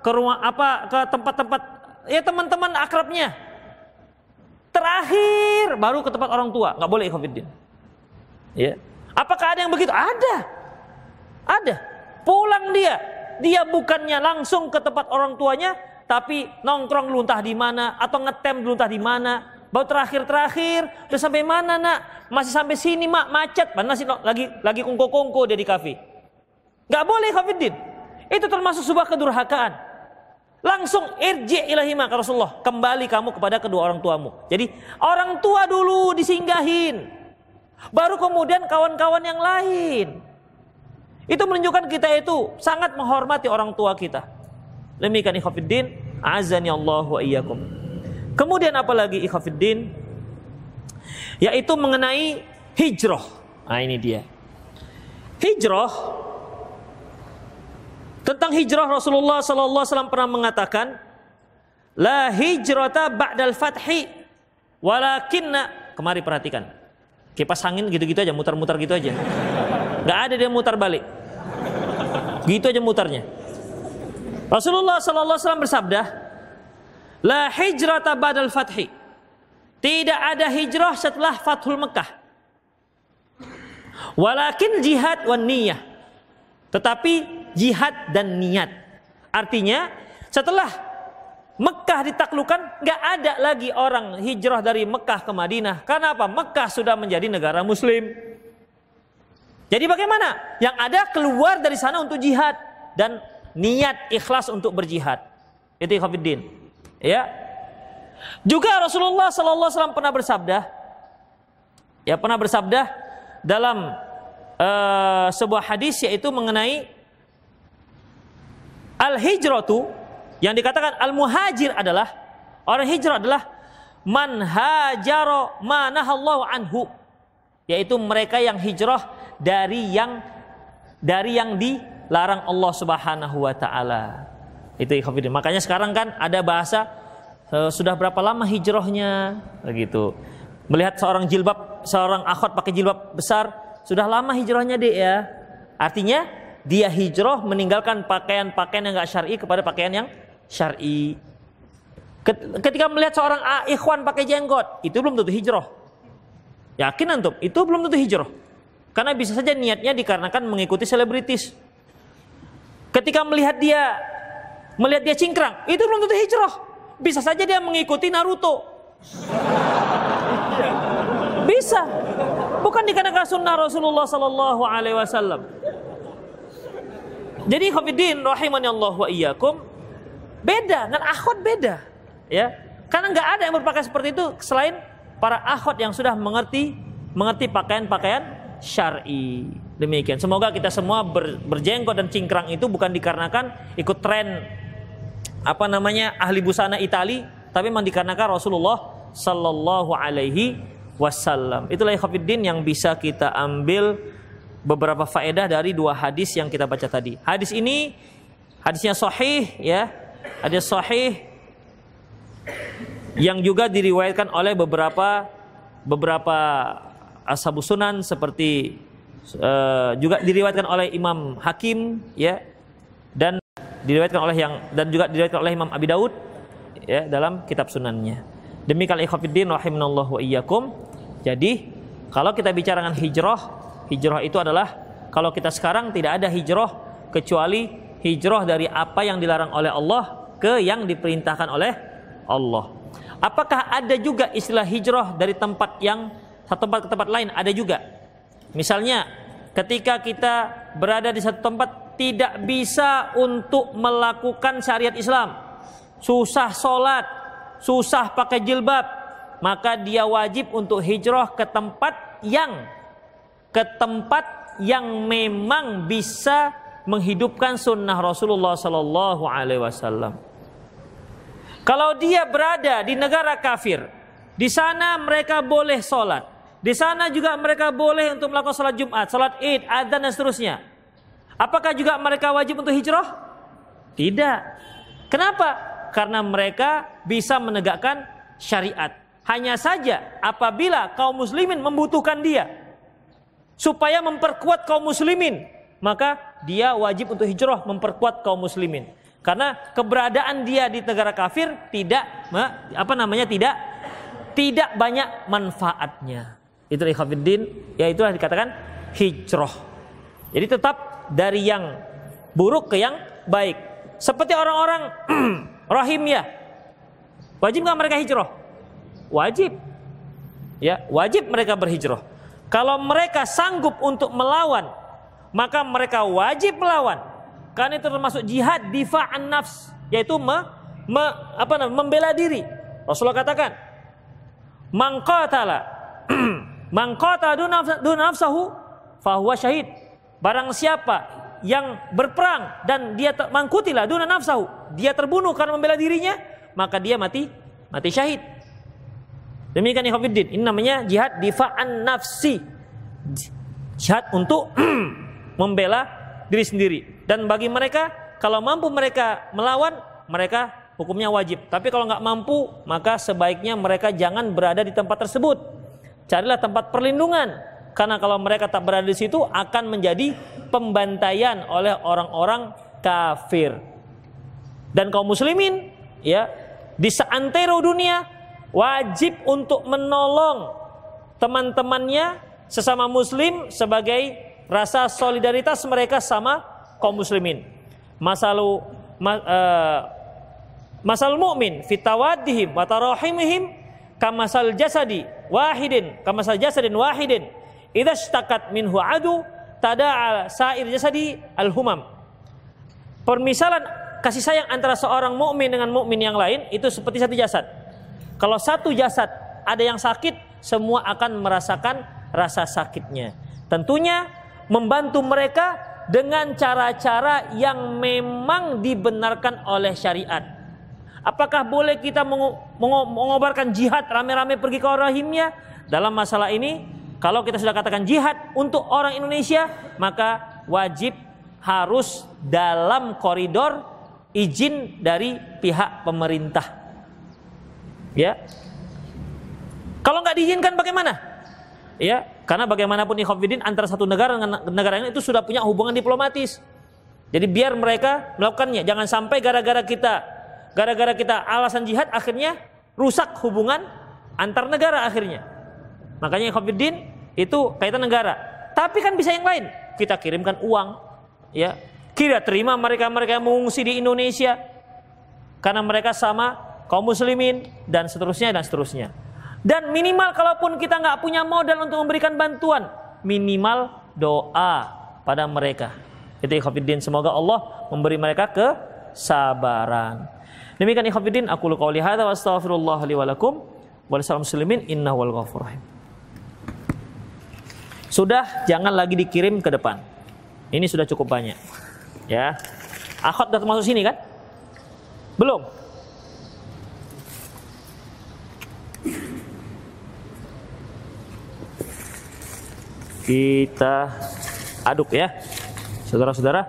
ke rumah apa ke tempat-tempat ya teman-teman akrabnya. Terakhir baru ke tempat orang tua. Nggak boleh ikhwatiddin Ya. Apakah ada yang begitu? Ada. Ada. Pulang dia. Dia bukannya langsung ke tempat orang tuanya, tapi nongkrong luntah di mana atau ngetem luntah di mana. Baru terakhir-terakhir, udah sampai mana nak? Masih sampai sini mak, macet. Mana sih lagi lagi kongko-kongko dia di kafe. Gak boleh kafidin. Itu termasuk sebuah kedurhakaan. Langsung irji ilahima ke Rasulullah. Kembali kamu kepada kedua orang tuamu. Jadi orang tua dulu disinggahin. Baru kemudian kawan-kawan yang lain. Itu menunjukkan kita itu sangat menghormati orang tua kita. Demikian ikhafiddin, azani Allah wa iyyakum. Kemudian apa lagi ikhafiddin? Yaitu mengenai hijrah. Nah ini dia. Hijrah tentang hijrah Rasulullah sallallahu alaihi wasallam pernah mengatakan la hijrata ba'dal fathi walakinna kemari perhatikan Kipas angin gitu-gitu aja, mutar-mutar gitu aja. Gak ada dia mutar balik. Gitu aja mutarnya. Rasulullah sallallahu alaihi wasallam bersabda, "La hijrata ba'dal fathi." Tidak ada hijrah setelah Fathul Mekah. Walakin jihad wan niyah. Tetapi jihad dan niat. Artinya setelah Mekah ditaklukkan, nggak ada lagi orang hijrah dari Mekah ke Madinah. Karena apa? Mekah sudah menjadi negara Muslim. Jadi bagaimana? Yang ada keluar dari sana untuk jihad dan niat ikhlas untuk berjihad. Itu ikhafidin. Ya. Juga Rasulullah Sallallahu Alaihi Wasallam pernah bersabda, ya pernah bersabda dalam uh, sebuah hadis yaitu mengenai al hijratu yang dikatakan al-muhajir adalah orang hijrah adalah man hajaro manahallahu anhu yaitu mereka yang hijrah dari yang dari yang dilarang Allah Subhanahu wa taala. Itu ikhwatiddin. Makanya sekarang kan ada bahasa e, sudah berapa lama hijrahnya begitu. Melihat seorang jilbab, seorang akhwat pakai jilbab besar, sudah lama hijrahnya deh ya. Artinya dia hijrah meninggalkan pakaian-pakaian yang enggak syar'i kepada pakaian yang syar'i. Ketika melihat seorang ikhwan pakai jenggot, itu belum tentu hijrah. Yakin antum? Itu belum tentu hijrah. Karena bisa saja niatnya dikarenakan mengikuti selebritis. Ketika melihat dia melihat dia cingkrang, itu belum tentu hijrah. Bisa saja dia mengikuti Naruto. Bisa. Bukan dikarenakan sunnah Rasulullah Sallallahu Alaihi Wasallam. Jadi Khafidin rahimani Allah wa iyyakum beda dan akhwat beda ya karena nggak ada yang berpakaian seperti itu selain para akhwat yang sudah mengerti mengerti pakaian-pakaian syar'i demikian semoga kita semua ber, berjenggot dan cingkrang itu bukan dikarenakan ikut tren apa namanya ahli busana Itali tapi memang dikarenakan Rasulullah Sallallahu Alaihi Wasallam itulah Khafidin yang bisa kita ambil beberapa faedah dari dua hadis yang kita baca tadi. Hadis ini hadisnya sahih ya. Hadis sahih yang juga diriwayatkan oleh beberapa beberapa ashabu sunan seperti uh, juga diriwayatkan oleh Imam Hakim ya dan diriwayatkan oleh yang dan juga diriwayatkan oleh Imam Abi Daud ya dalam kitab sunannya. Demikian ikhwatiddin rahimanallahu wa iyyakum. Jadi kalau kita bicara dengan hijrah Hijrah itu adalah kalau kita sekarang tidak ada hijrah kecuali hijrah dari apa yang dilarang oleh Allah ke yang diperintahkan oleh Allah. Apakah ada juga istilah hijrah dari tempat yang satu tempat ke tempat lain? Ada juga. Misalnya ketika kita berada di satu tempat tidak bisa untuk melakukan syariat Islam. Susah sholat, susah pakai jilbab, maka dia wajib untuk hijrah ke tempat yang ke tempat yang memang bisa menghidupkan sunnah Rasulullah Sallallahu Alaihi Wasallam. Kalau dia berada di negara kafir, di sana mereka boleh sholat, di sana juga mereka boleh untuk melakukan sholat Jumat, sholat Id, adzan dan seterusnya. Apakah juga mereka wajib untuk hijrah? Tidak. Kenapa? Karena mereka bisa menegakkan syariat. Hanya saja apabila kaum muslimin membutuhkan dia, supaya memperkuat kaum muslimin, maka dia wajib untuk hijrah memperkuat kaum muslimin. Karena keberadaan dia di negara kafir tidak apa namanya tidak tidak banyak manfaatnya. Itu ikhwatiddin, yaitu dikatakan hijrah. Jadi tetap dari yang buruk ke yang baik. Seperti orang-orang rahim ya. Wajib nggak mereka hijrah? Wajib. Ya, wajib mereka berhijrah. Kalau mereka sanggup untuk melawan, maka mereka wajib melawan. Karena itu termasuk jihad difa'an nafs, yaitu me, me, apa namanya, membela diri. Rasulullah katakan, "Mangqatala mangqata dun nafsahu fahuwa syahid." Barang siapa yang berperang dan dia mangkutilah duna nafsahu, dia terbunuh karena membela dirinya, maka dia mati mati syahid. Demikian. Ini namanya jihad difa'an nafsi. Jihad untuk membela diri sendiri. Dan bagi mereka kalau mampu mereka melawan, mereka hukumnya wajib. Tapi kalau nggak mampu, maka sebaiknya mereka jangan berada di tempat tersebut. Carilah tempat perlindungan. Karena kalau mereka tak berada di situ akan menjadi pembantaian oleh orang-orang kafir. Dan kaum muslimin ya di seantero dunia wajib untuk menolong teman-temannya sesama muslim sebagai rasa solidaritas mereka sama kaum muslimin. Masalu ma, uh, masal mu'min fitawadihim wa tarahimihim kamasal jasadi wahidin kamasal jasadin wahidin idza istakat minhu adu tada'a sair jasadi al-humam. Permisalan kasih sayang antara seorang mukmin dengan mukmin yang lain itu seperti satu jasad kalau satu jasad ada yang sakit, semua akan merasakan rasa sakitnya. Tentunya membantu mereka dengan cara-cara yang memang dibenarkan oleh syariat. Apakah boleh kita mengobarkan jihad rame-rame pergi ke rahimnya? Dalam masalah ini, kalau kita sudah katakan jihad untuk orang Indonesia, maka wajib harus dalam koridor izin dari pihak pemerintah. Ya. Kalau nggak diizinkan bagaimana? Ya, Karena bagaimanapun ikhwafidin antara satu negara dengan negara lain itu sudah punya hubungan diplomatis. Jadi biar mereka melakukannya. Jangan sampai gara-gara kita gara-gara kita alasan jihad akhirnya rusak hubungan antar negara akhirnya. Makanya ikhwafidin itu kaitan negara. Tapi kan bisa yang lain. Kita kirimkan uang, ya. Kira terima mereka-mereka yang mengungsi di Indonesia karena mereka sama kaum muslimin dan seterusnya dan seterusnya. Dan minimal kalaupun kita nggak punya modal untuk memberikan bantuan, minimal doa pada mereka. Itu ikhwatiddin. Semoga Allah memberi mereka kesabaran. Demikian ikhwatiddin. Aku lu qawli hadha wa astaghfirullah li walakum. Walisalam muslimin wal. Sudah jangan lagi dikirim ke depan. Ini sudah cukup banyak. Ya. Akhwat sudah termasuk sini kan? Belum? Kita aduk ya. Saudara-saudara.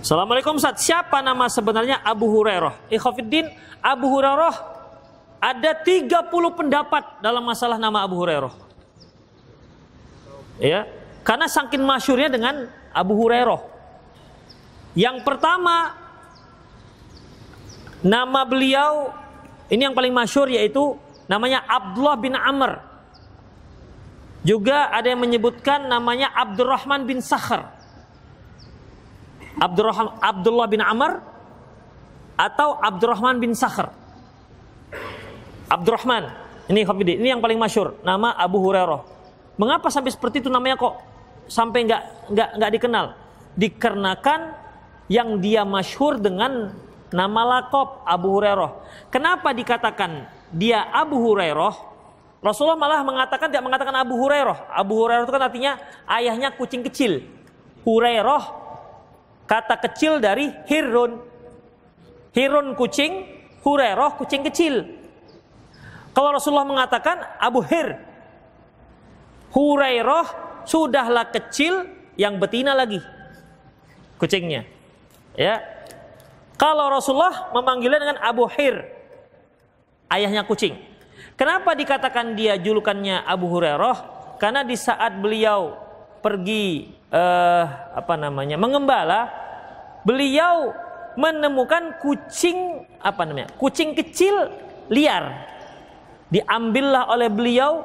Assalamualaikum Ustaz. Siapa nama sebenarnya Abu Hurairah? Ikhafiddin, Abu Hurairah ada 30 pendapat dalam masalah nama Abu Hurairah. Ya, karena saking masyurnya dengan Abu Hurairah. Yang pertama nama beliau ini yang paling masyur yaitu namanya Abdullah bin Amr. Juga ada yang menyebutkan namanya Abdurrahman bin Sakhar. Abdurrahman Abdullah bin Amr atau Abdurrahman bin Sakhar. Abdurrahman. Ini ini yang paling masyur, nama Abu Hurairah. Mengapa sampai seperti itu namanya kok sampai nggak nggak nggak dikenal? Dikarenakan yang dia masyhur dengan nama lakop Abu Hurairah. Kenapa dikatakan dia Abu Hurairah? Rasulullah malah mengatakan tidak mengatakan Abu Hurairah. Abu Hurairah itu kan artinya ayahnya kucing kecil. Hurairah kata kecil dari Hirun. Hirun kucing, Hurairah kucing kecil. Kalau Rasulullah mengatakan Abu Hir, Hurairah sudahlah kecil yang betina lagi kucingnya. Ya. Kalau Rasulullah memanggilnya dengan Abu Hir, ayahnya kucing. Kenapa dikatakan dia julukannya Abu Hurairah? Karena di saat beliau pergi uh, apa namanya mengembala, beliau menemukan kucing apa namanya kucing kecil liar. Diambillah oleh beliau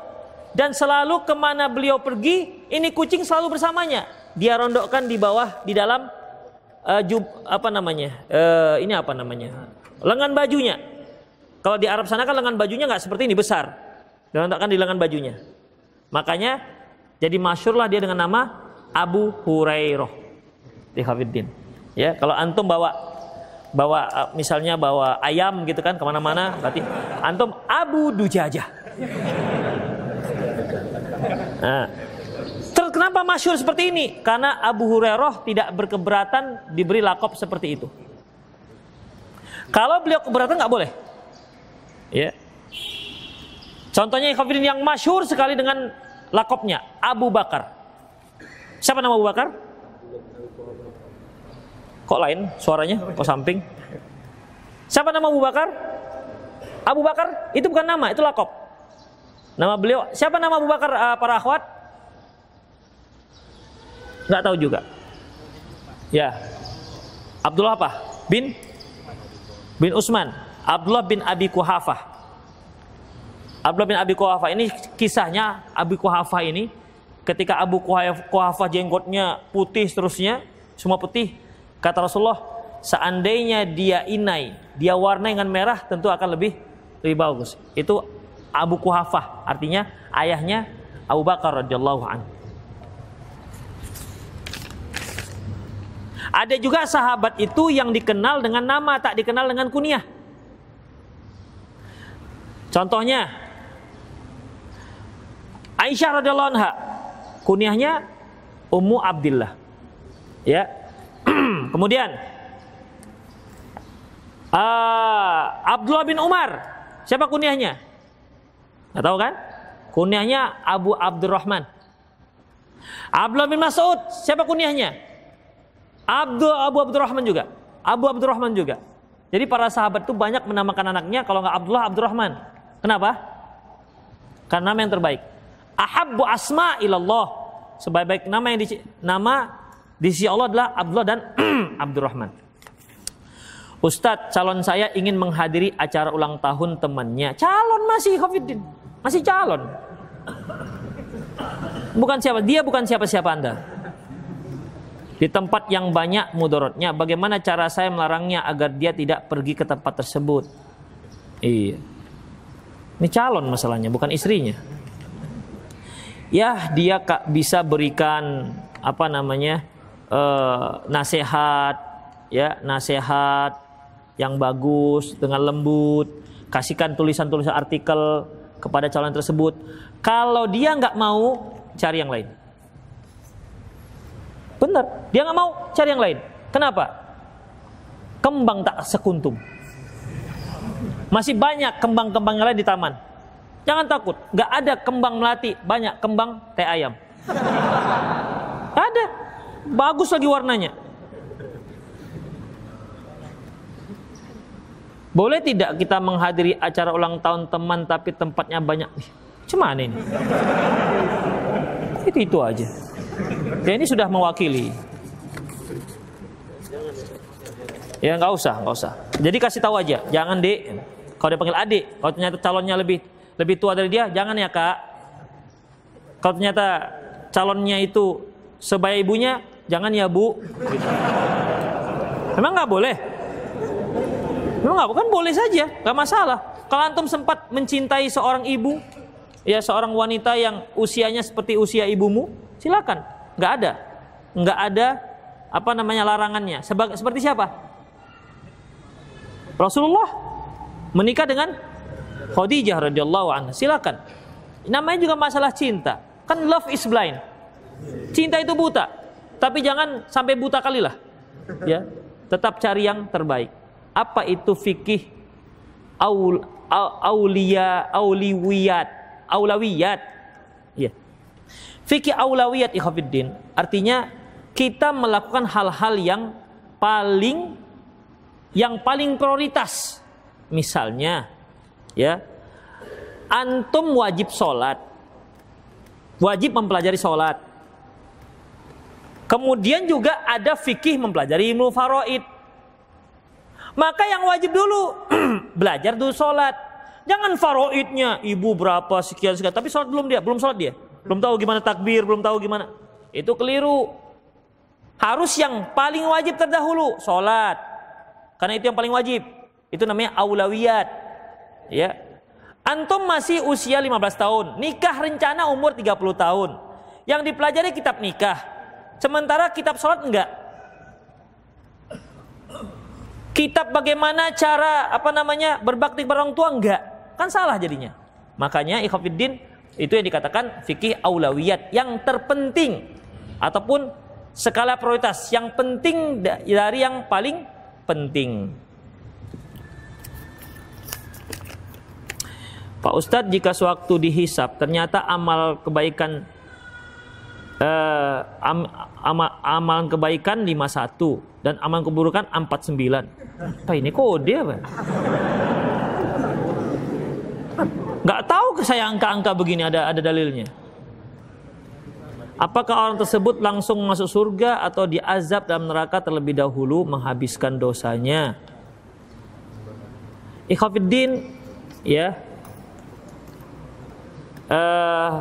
dan selalu ke mana beliau pergi ini kucing selalu bersamanya. Dia rondokkan di bawah di dalam uh, jub, apa namanya uh, ini apa namanya lengan bajunya kalau di Arab sana kan lengan bajunya nggak seperti ini besar dirondokkan di lengan bajunya makanya jadi masyurlah dia dengan nama Abu Hurairah di Hafiddin ya kalau antum bawa bawa eh, misalnya bawa ayam gitu kan ke mana-mana berarti antum Abu Dujajah Nah, terus kenapa masyur seperti ini? Karena Abu Hurairah tidak berkeberatan diberi lakop seperti itu. Kalau beliau keberatan nggak boleh. Ya. Contohnya yang masyur sekali dengan lakopnya Abu Bakar. Siapa nama Abu Bakar? Kok lain suaranya? Kok samping? Siapa nama Abu Bakar? Abu Bakar itu bukan nama, itu lakop. Nama beliau, siapa nama Abu Bakar uh, para akhwat? Nggak tahu juga. Ya. Abdullah apa? Bin bin Usman. Abdullah bin Abi Kuhafah. Abdullah bin Abi Kuhafah ini kisahnya Abi Kuhafah ini ketika Abu Kuhafah jenggotnya putih seterusnya, semua putih. Kata Rasulullah, seandainya dia inai, dia warna dengan merah tentu akan lebih lebih bagus. Itu Abu Kuhafah, artinya ayahnya Abu Bakar radhiyallahu anhu. Ada juga sahabat itu yang dikenal dengan nama tak dikenal dengan kunyah. Contohnya Aisyah radhiyallahu anha, kunyahnya Ummu Abdillah. Ya. Kemudian uh, Abdullah bin Umar, siapa kunyahnya? Nggak tahu kan? Kunyahnya Abu Abdurrahman. Abdullah bin Mas'ud, siapa kunyahnya? Abdul Abu Abdurrahman juga. Abu Abdurrahman juga. Jadi para sahabat itu banyak menamakan anaknya kalau nggak Abdullah Abdurrahman. Kenapa? Karena nama yang terbaik. Ahabbu asma ilallah. Sebaik-baik nama yang di, nama di sisi Allah adalah Abdullah dan Abdurrahman. Ustadz, calon saya ingin menghadiri acara ulang tahun temannya. Calon masih Hafidin. Masih calon. Bukan siapa, dia bukan siapa-siapa Anda. Di tempat yang banyak mudorotnya, bagaimana cara saya melarangnya agar dia tidak pergi ke tempat tersebut? Iya. Ini calon masalahnya, bukan istrinya. Ya, dia kak bisa berikan apa namanya uh, nasihat, ya nasihat yang bagus dengan lembut, kasihkan tulisan-tulisan artikel kepada calon tersebut. Kalau dia nggak mau, cari yang lain. Benar, dia nggak mau cari yang lain. Kenapa? Kembang tak sekuntum. Masih banyak kembang-kembang lain di taman. Jangan takut, nggak ada kembang melati, banyak kembang teh ayam. Ada, bagus lagi warnanya. Boleh tidak kita menghadiri acara ulang tahun teman tapi tempatnya banyak? Cuma ini. Itu itu aja. Ya ini sudah mewakili. Ya nggak usah, nggak usah. Jadi kasih tahu aja, jangan dek. Kalau dia panggil adik, kalau ternyata calonnya lebih lebih tua dari dia, jangan ya kak. Kalau ternyata calonnya itu sebaya ibunya, jangan ya bu. Emang nggak boleh? Emang nggak kan boleh saja, nggak masalah. Kalau antum sempat mencintai seorang ibu, ya seorang wanita yang usianya seperti usia ibumu, silakan. Nggak ada, nggak ada apa namanya larangannya. Seperti siapa? Rasulullah menikah dengan Khadijah radhiyallahu anha. Silakan. Namanya juga masalah cinta. Kan love is blind. Cinta itu buta. Tapi jangan sampai buta kali lah. Ya. Tetap cari yang terbaik. Apa itu fikih aul, aulia auliwiyat aulawiyat ya fikih aulawiyat ikhafiddin artinya kita melakukan hal-hal yang paling yang paling prioritas Misalnya, ya, antum wajib sholat, wajib mempelajari sholat. Kemudian juga ada fikih mempelajari ilmu faraid. Maka yang wajib dulu belajar dulu sholat. Jangan faraidnya ibu berapa sekian sekian, tapi sholat belum dia, belum sholat dia, belum tahu gimana takbir, belum tahu gimana. Itu keliru. Harus yang paling wajib terdahulu sholat, karena itu yang paling wajib. Itu namanya aulawiyat. Ya. Antum masih usia 15 tahun, nikah rencana umur 30 tahun. Yang dipelajari kitab nikah. Sementara kitab sholat enggak. Kitab bagaimana cara apa namanya berbakti kepada orang tua enggak. Kan salah jadinya. Makanya ikhwafiddin itu yang dikatakan fikih aulawiyat yang terpenting ataupun skala prioritas yang penting dari yang paling penting. Pak Ustadz jika sewaktu dihisap ternyata amal kebaikan uh, am, amal, kebaikan 51 dan amalan keburukan 49. Apa ini kode apa? Gak tahu saya angka-angka begini ada ada dalilnya. Apakah orang tersebut langsung masuk surga atau diazab dalam neraka terlebih dahulu menghabiskan dosanya? Ikhwafiddin ya uh,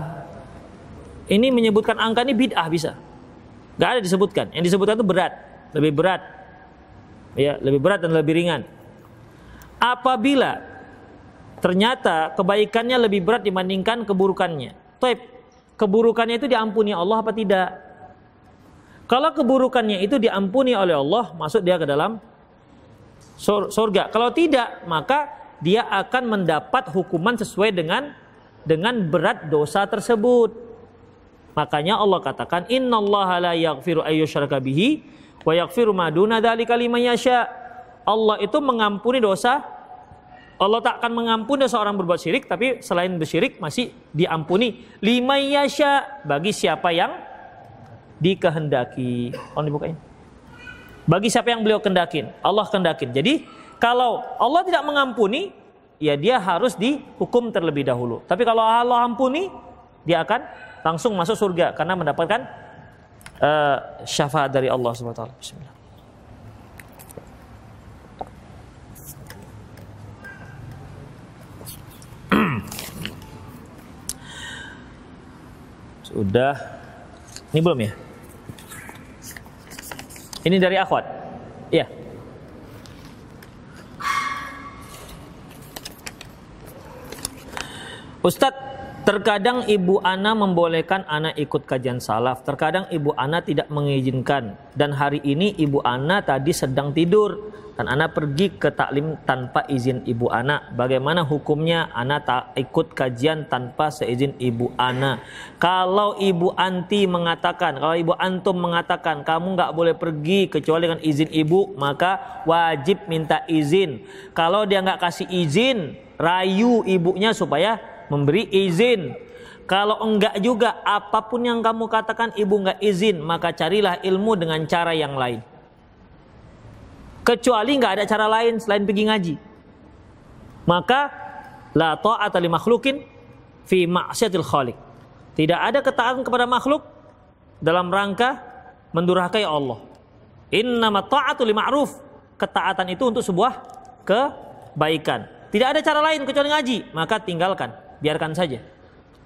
ini menyebutkan angka ini bid'ah bisa. Gak ada disebutkan. Yang disebutkan itu berat, lebih berat. Ya, lebih berat dan lebih ringan. Apabila ternyata kebaikannya lebih berat dibandingkan keburukannya. Taib, keburukannya itu diampuni Allah apa tidak? Kalau keburukannya itu diampuni oleh Allah, masuk dia ke dalam surga. Kalau tidak, maka dia akan mendapat hukuman sesuai dengan dengan berat dosa tersebut. Makanya Allah katakan innallaha la yaghfiru ayyusyraka bihi wa yaghfiru ma duna dzalika liman yasha. Allah itu mengampuni dosa Allah tak akan mengampuni dosa orang berbuat syirik tapi selain bersyirik masih diampuni lima yasha bagi siapa yang dikehendaki. Oh dibukanya. Bagi siapa yang beliau kendakin, Allah kendakin. Jadi kalau Allah tidak mengampuni, ya dia harus dihukum terlebih dahulu. Tapi kalau Allah ampuni, dia akan langsung masuk surga karena mendapatkan uh, syafaat dari Allah Subhanahu wa taala. Sudah. Ini belum ya? Ini dari akhwat. Iya. Ustadz, terkadang ibu Ana membolehkan anak ikut kajian salaf. Terkadang ibu Ana tidak mengizinkan. Dan hari ini ibu Ana tadi sedang tidur dan anak pergi ke taklim tanpa izin ibu anak. Bagaimana hukumnya anak tak ikut kajian tanpa seizin ibu anak? Kalau ibu anti mengatakan, kalau ibu antum mengatakan kamu nggak boleh pergi kecuali dengan izin ibu, maka wajib minta izin. Kalau dia nggak kasih izin, rayu ibunya supaya memberi izin. Kalau enggak juga, apa pun yang kamu katakan ibu enggak izin, maka carilah ilmu dengan cara yang lain. Kecuali enggak ada cara lain selain pergi ngaji. Maka la ta'ata li makhlukin fi ma'siyatil khaliq. Tidak ada ketaatan kepada makhluk dalam rangka mendurhakai Allah. Innama ta'atu li ma'ruf. Ketaatan itu untuk sebuah kebaikan. Tidak ada cara lain kecuali ngaji, maka tinggalkan biarkan saja.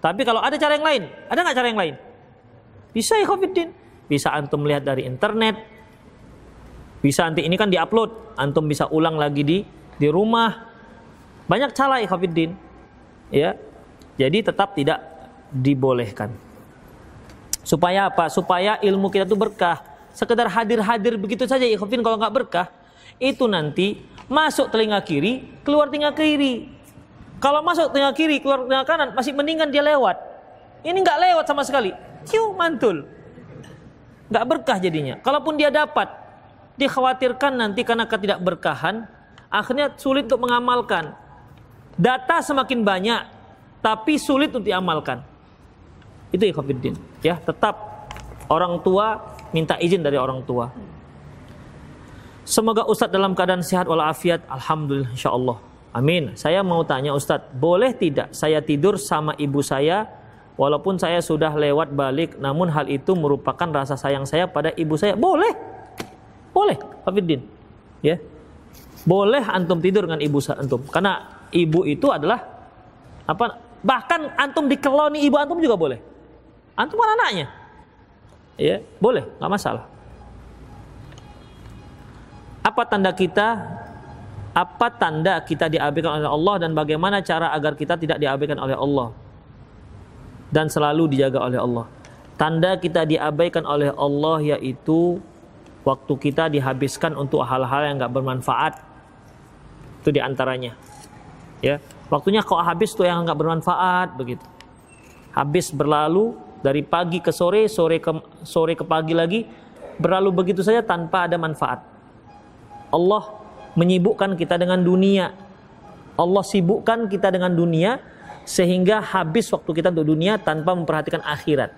Tapi kalau ada cara yang lain, ada nggak cara yang lain? Bisa ya Khofiddin. Bisa antum lihat dari internet. Bisa nanti ini kan diupload, antum bisa ulang lagi di di rumah. Banyak cara ya Khofiddin. Ya. Jadi tetap tidak dibolehkan. Supaya apa? Supaya ilmu kita itu berkah. Sekedar hadir-hadir begitu saja ya kalau nggak berkah, itu nanti masuk telinga kiri, keluar telinga kiri. Kalau masuk tengah kiri, keluar tengah kanan, masih mendingan dia lewat. Ini nggak lewat sama sekali. Ciu, mantul. Nggak berkah jadinya. Kalaupun dia dapat, dikhawatirkan nanti karena ketidakberkahan, akhirnya sulit untuk mengamalkan. Data semakin banyak, tapi sulit untuk diamalkan. Itu ikhwafiddin. Ya, tetap orang tua minta izin dari orang tua. Semoga Ustadz dalam keadaan sehat walafiat. Alhamdulillah insyaallah. Amin. Saya mau tanya Ustadz, boleh tidak saya tidur sama ibu saya walaupun saya sudah lewat balik namun hal itu merupakan rasa sayang saya pada ibu saya? Boleh. Boleh, Hafiddin. Ya. Boleh antum tidur dengan ibu antum karena ibu itu adalah apa? Bahkan antum dikeloni ibu antum juga boleh. Antum kan anaknya. Ya, boleh, nggak masalah. Apa tanda kita apa tanda kita diabaikan oleh Allah dan bagaimana cara agar kita tidak diabaikan oleh Allah dan selalu dijaga oleh Allah. Tanda kita diabaikan oleh Allah yaitu waktu kita dihabiskan untuk hal-hal yang nggak bermanfaat. Itu di antaranya. Ya, waktunya kok habis tuh yang nggak bermanfaat begitu. Habis berlalu dari pagi ke sore, sore ke sore ke pagi lagi, berlalu begitu saja tanpa ada manfaat. Allah menyibukkan kita dengan dunia. Allah sibukkan kita dengan dunia sehingga habis waktu kita untuk dunia tanpa memperhatikan akhirat.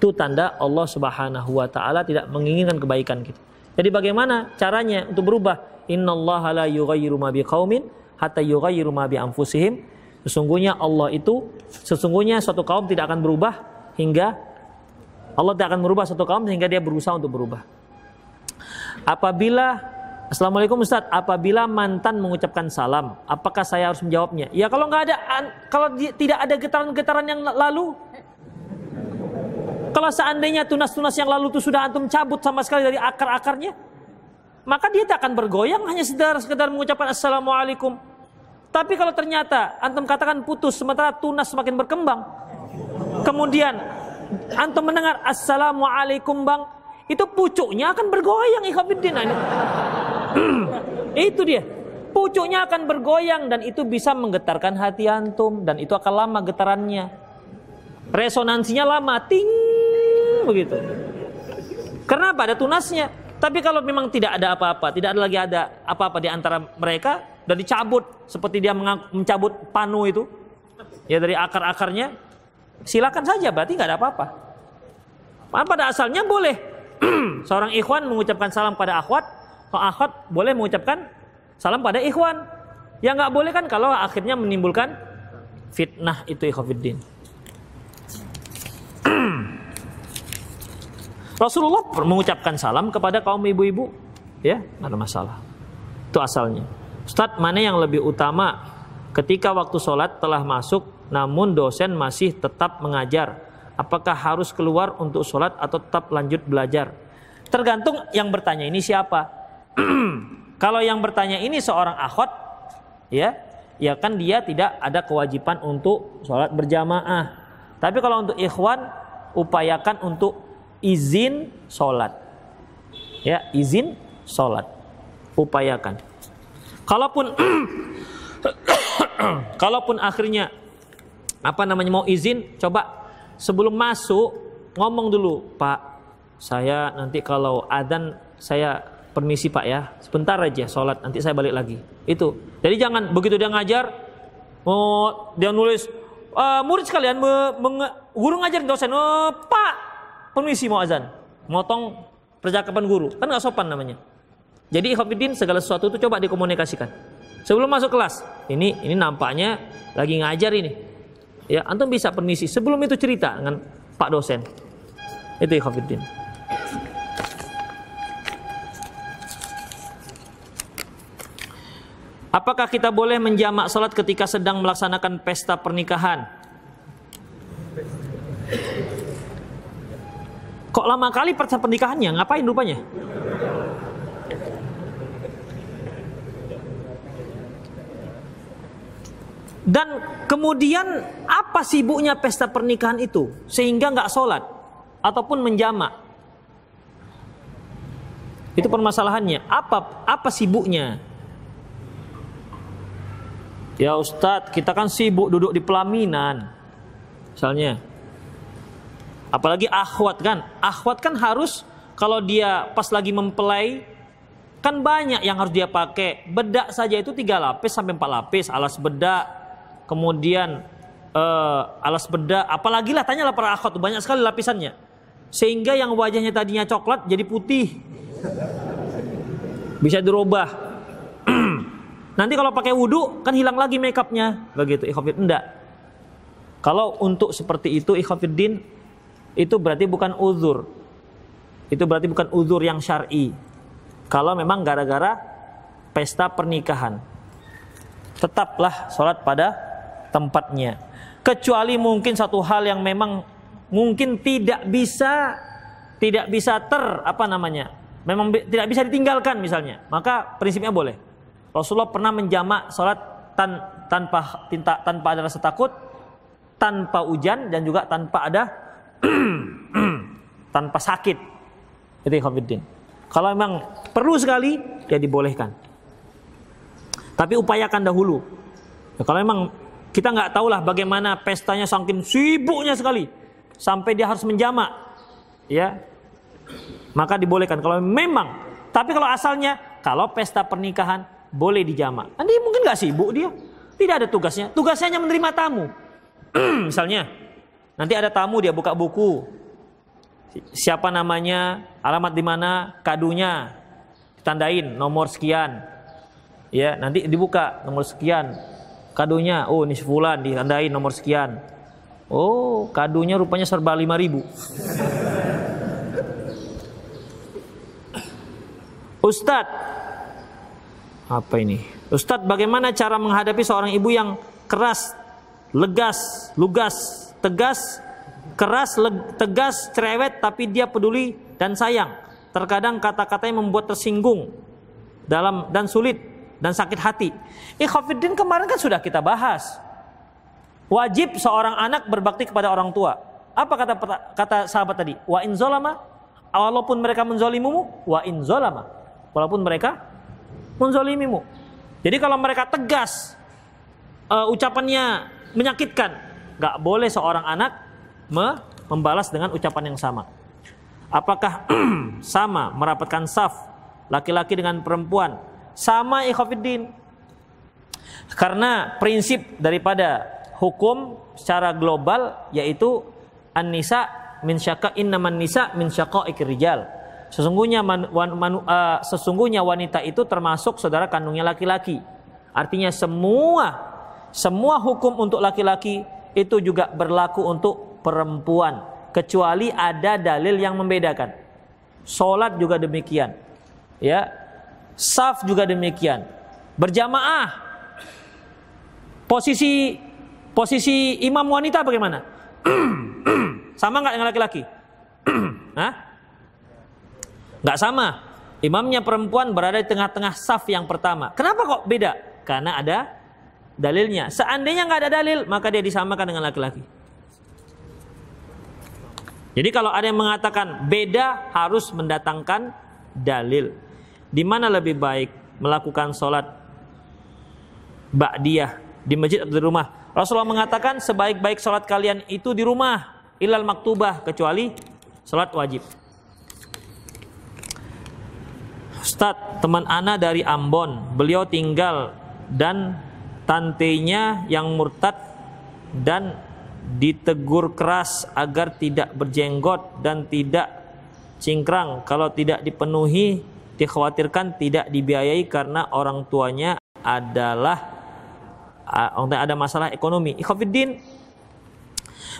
Itu tanda Allah Subhanahu wa taala tidak menginginkan kebaikan kita. Jadi bagaimana caranya untuk berubah? Innallaha la yughayyiru ma biqaumin hatta yughayyiru ma bi anfusihim. Sesungguhnya Allah itu sesungguhnya suatu kaum tidak akan berubah hingga Allah tidak akan merubah suatu kaum sehingga dia berusaha untuk berubah. Apabila Assalamualaikum Ustaz, apabila mantan mengucapkan salam, apakah saya harus menjawabnya? Ya kalau nggak ada, kalau tidak ada getaran-getaran yang lalu, kalau seandainya tunas-tunas yang lalu itu sudah antum cabut sama sekali dari akar-akarnya, maka dia tak akan bergoyang hanya sekedar sekedar mengucapkan assalamualaikum. Tapi kalau ternyata antum katakan putus sementara tunas semakin berkembang, kemudian antum mendengar assalamualaikum bang, itu pucuknya akan bergoyang ikhwatiddin. itu dia. Pucuknya akan bergoyang dan itu bisa menggetarkan hati antum dan itu akan lama getarannya. Resonansinya lama, ting begitu. Karena apa? Ada tunasnya. Tapi kalau memang tidak ada apa-apa, tidak ada lagi ada apa-apa di antara mereka dan dicabut seperti dia mencabut panu itu ya dari akar-akarnya, silakan saja berarti nggak ada apa-apa. Pada asalnya boleh seorang ikhwan mengucapkan salam pada akhwat akhwat boleh mengucapkan salam pada ikhwan. Yang nggak boleh kan kalau akhirnya menimbulkan fitnah itu ikhafidin. Rasulullah mengucapkan salam kepada kaum ibu-ibu, ya, ada masalah. Itu asalnya. Ustaz, mana yang lebih utama ketika waktu sholat telah masuk namun dosen masih tetap mengajar? Apakah harus keluar untuk sholat atau tetap lanjut belajar? Tergantung yang bertanya ini siapa. Kalau yang bertanya ini seorang akhwat, ya, ya kan dia tidak ada kewajiban untuk sholat berjamaah. Tapi kalau untuk ikhwan, upayakan untuk izin sholat. Ya, izin sholat. Upayakan. Kalaupun kalaupun akhirnya apa namanya mau izin, coba sebelum masuk ngomong dulu, Pak, saya nanti kalau adzan saya permisi Pak ya, sebentar aja sholat, nanti saya balik lagi. Itu. Jadi jangan begitu dia ngajar, mau dia nulis uh, murid sekalian, guru ngajar dosen, oh, Pak permisi mau azan, motong percakapan guru, kan nggak sopan namanya. Jadi ikhwatiddin segala sesuatu itu coba dikomunikasikan. Sebelum masuk kelas, ini ini nampaknya lagi ngajar ini. Ya, antum bisa permisi. Sebelum itu cerita dengan Pak dosen. Itu ikhwatiddin. Apakah kita boleh menjamak salat ketika sedang melaksanakan pesta pernikahan? Kok lama kali pernikahannya? Ngapain rupanya? Dan kemudian apa sibuknya pesta pernikahan itu sehingga nggak sholat ataupun menjamak? Itu permasalahannya. Apa apa sibuknya? Ya Ustadz, kita kan sibuk duduk di pelaminan. Misalnya, Apalagi akhwat kan. Akhwat kan harus kalau dia pas lagi mempelai kan banyak yang harus dia pakai. Bedak saja itu tiga lapis sampai empat lapis. Alas bedak, kemudian uh, alas bedak. Apalagi lah tanyalah para akhwat banyak sekali lapisannya. Sehingga yang wajahnya tadinya coklat jadi putih. Bisa dirubah. Nanti kalau pakai wudhu kan hilang lagi makeupnya. Begitu ikhafid enggak. Kalau untuk seperti itu ikhwafiddin itu berarti bukan uzur. Itu berarti bukan uzur yang syar'i. Kalau memang gara-gara pesta pernikahan. Tetaplah sholat pada tempatnya. Kecuali mungkin satu hal yang memang mungkin tidak bisa tidak bisa ter apa namanya memang tidak bisa ditinggalkan misalnya maka prinsipnya boleh Rasulullah pernah menjamak sholat tan, tanpa tinta, tanpa ada rasa takut tanpa hujan dan juga tanpa ada tanpa sakit. Itu ikhwatiddin. Kalau memang perlu sekali ya dibolehkan. Tapi upayakan dahulu. Ya, kalau memang kita nggak tahu lah bagaimana pestanya saking sibuknya sekali sampai dia harus menjamak, ya maka dibolehkan. Kalau memang, tapi kalau asalnya kalau pesta pernikahan boleh dijamak. Nanti mungkin nggak sibuk dia, tidak ada tugasnya. Tugasnya hanya menerima tamu. Misalnya, Nanti ada tamu dia buka buku. Siapa namanya, alamat di mana, kadunya, tandain nomor sekian. Ya, nanti dibuka nomor sekian. Kadunya, oh ini sebulan ditandain nomor sekian. Oh, kadunya rupanya serba lima ribu. Ustadz, apa ini? Ustadz, bagaimana cara menghadapi seorang ibu yang keras, legas, lugas, tegas, keras, tegas, cerewet, tapi dia peduli dan sayang. Terkadang kata-katanya membuat tersinggung dalam dan sulit dan sakit hati. Ikhwafiddin kemarin kan sudah kita bahas. Wajib seorang anak berbakti kepada orang tua. Apa kata kata sahabat tadi? Wa in zolama, walaupun mereka menzolimumu, wa in zolama, walaupun mereka menzolimimu. Jadi kalau mereka tegas, uh, ucapannya menyakitkan, Gak boleh seorang anak membalas dengan ucapan yang sama. Apakah sama merapatkan saf laki-laki dengan perempuan? Sama ikhwafiddin. Karena prinsip daripada hukum secara global yaitu an-nisa min syaka innaman nisa min syaqaiq. Sesungguhnya man, man, uh, sesungguhnya wanita itu termasuk saudara kandungnya laki-laki. Artinya semua semua hukum untuk laki-laki itu juga berlaku untuk perempuan kecuali ada dalil yang membedakan. Sholat juga demikian. Ya. Saf juga demikian. Berjamaah. Posisi posisi imam wanita bagaimana? sama nggak dengan laki-laki? Nggak sama. Imamnya perempuan berada di tengah-tengah saf yang pertama. Kenapa kok beda? Karena ada dalilnya. Seandainya nggak ada dalil, maka dia disamakan dengan laki-laki. Jadi kalau ada yang mengatakan beda harus mendatangkan dalil. Di mana lebih baik melakukan sholat ba'diyah di masjid atau di rumah? Rasulullah mengatakan sebaik-baik sholat kalian itu di rumah ilal maktubah kecuali sholat wajib. Ustaz, teman Ana dari Ambon, beliau tinggal dan tantenya yang murtad dan ditegur keras agar tidak berjenggot dan tidak cingkrang. Kalau tidak dipenuhi dikhawatirkan tidak dibiayai karena orang tuanya adalah ada masalah ekonomi. Ikhafidin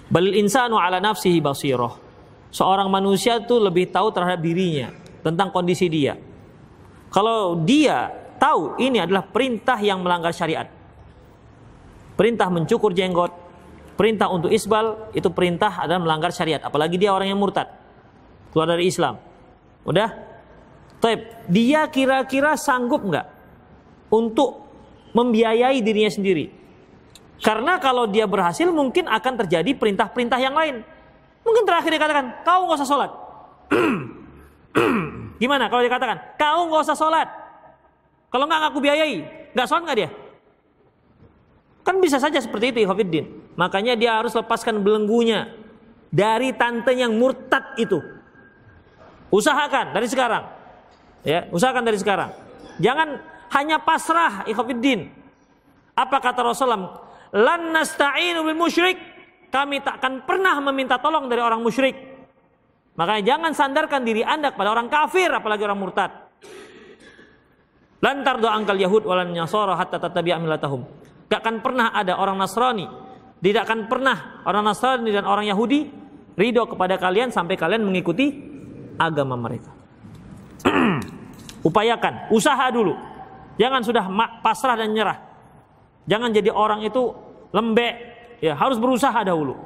balil insanu ala nafsihi basiroh seorang manusia itu lebih tahu terhadap dirinya tentang kondisi dia kalau dia tahu ini adalah perintah yang melanggar syariat perintah mencukur jenggot Perintah untuk isbal itu perintah adalah melanggar syariat, apalagi dia orang yang murtad. Keluar dari Islam. Udah? Taib, dia kira-kira sanggup nggak untuk membiayai dirinya sendiri? Karena kalau dia berhasil mungkin akan terjadi perintah-perintah yang lain. Mungkin terakhir dikatakan, kau nggak usah sholat. Gimana kalau dikatakan, kau nggak usah sholat. Kalau nggak aku biayai, nggak sholat nggak dia? Kan bisa saja seperti itu Ikhwafiddin. Makanya dia harus lepaskan belenggunya dari tante yang murtad itu. Usahakan dari sekarang. Ya, usahakan dari sekarang. Jangan hanya pasrah Ikhwafiddin. Apa kata Rasulullah? Lan nasta'inu bil musyrik. Kami tak akan pernah meminta tolong dari orang musyrik. Makanya jangan sandarkan diri Anda kepada orang kafir apalagi orang murtad. Lantar doa angkal Yahud walan nyasara hatta tatabi'a milatahum. Gak akan pernah ada orang Nasrani, tidak akan pernah orang Nasrani dan orang Yahudi ridho kepada kalian sampai kalian mengikuti agama mereka. Upayakan, usaha dulu. Jangan sudah pasrah dan nyerah. Jangan jadi orang itu lembek, ya harus berusaha dahulu.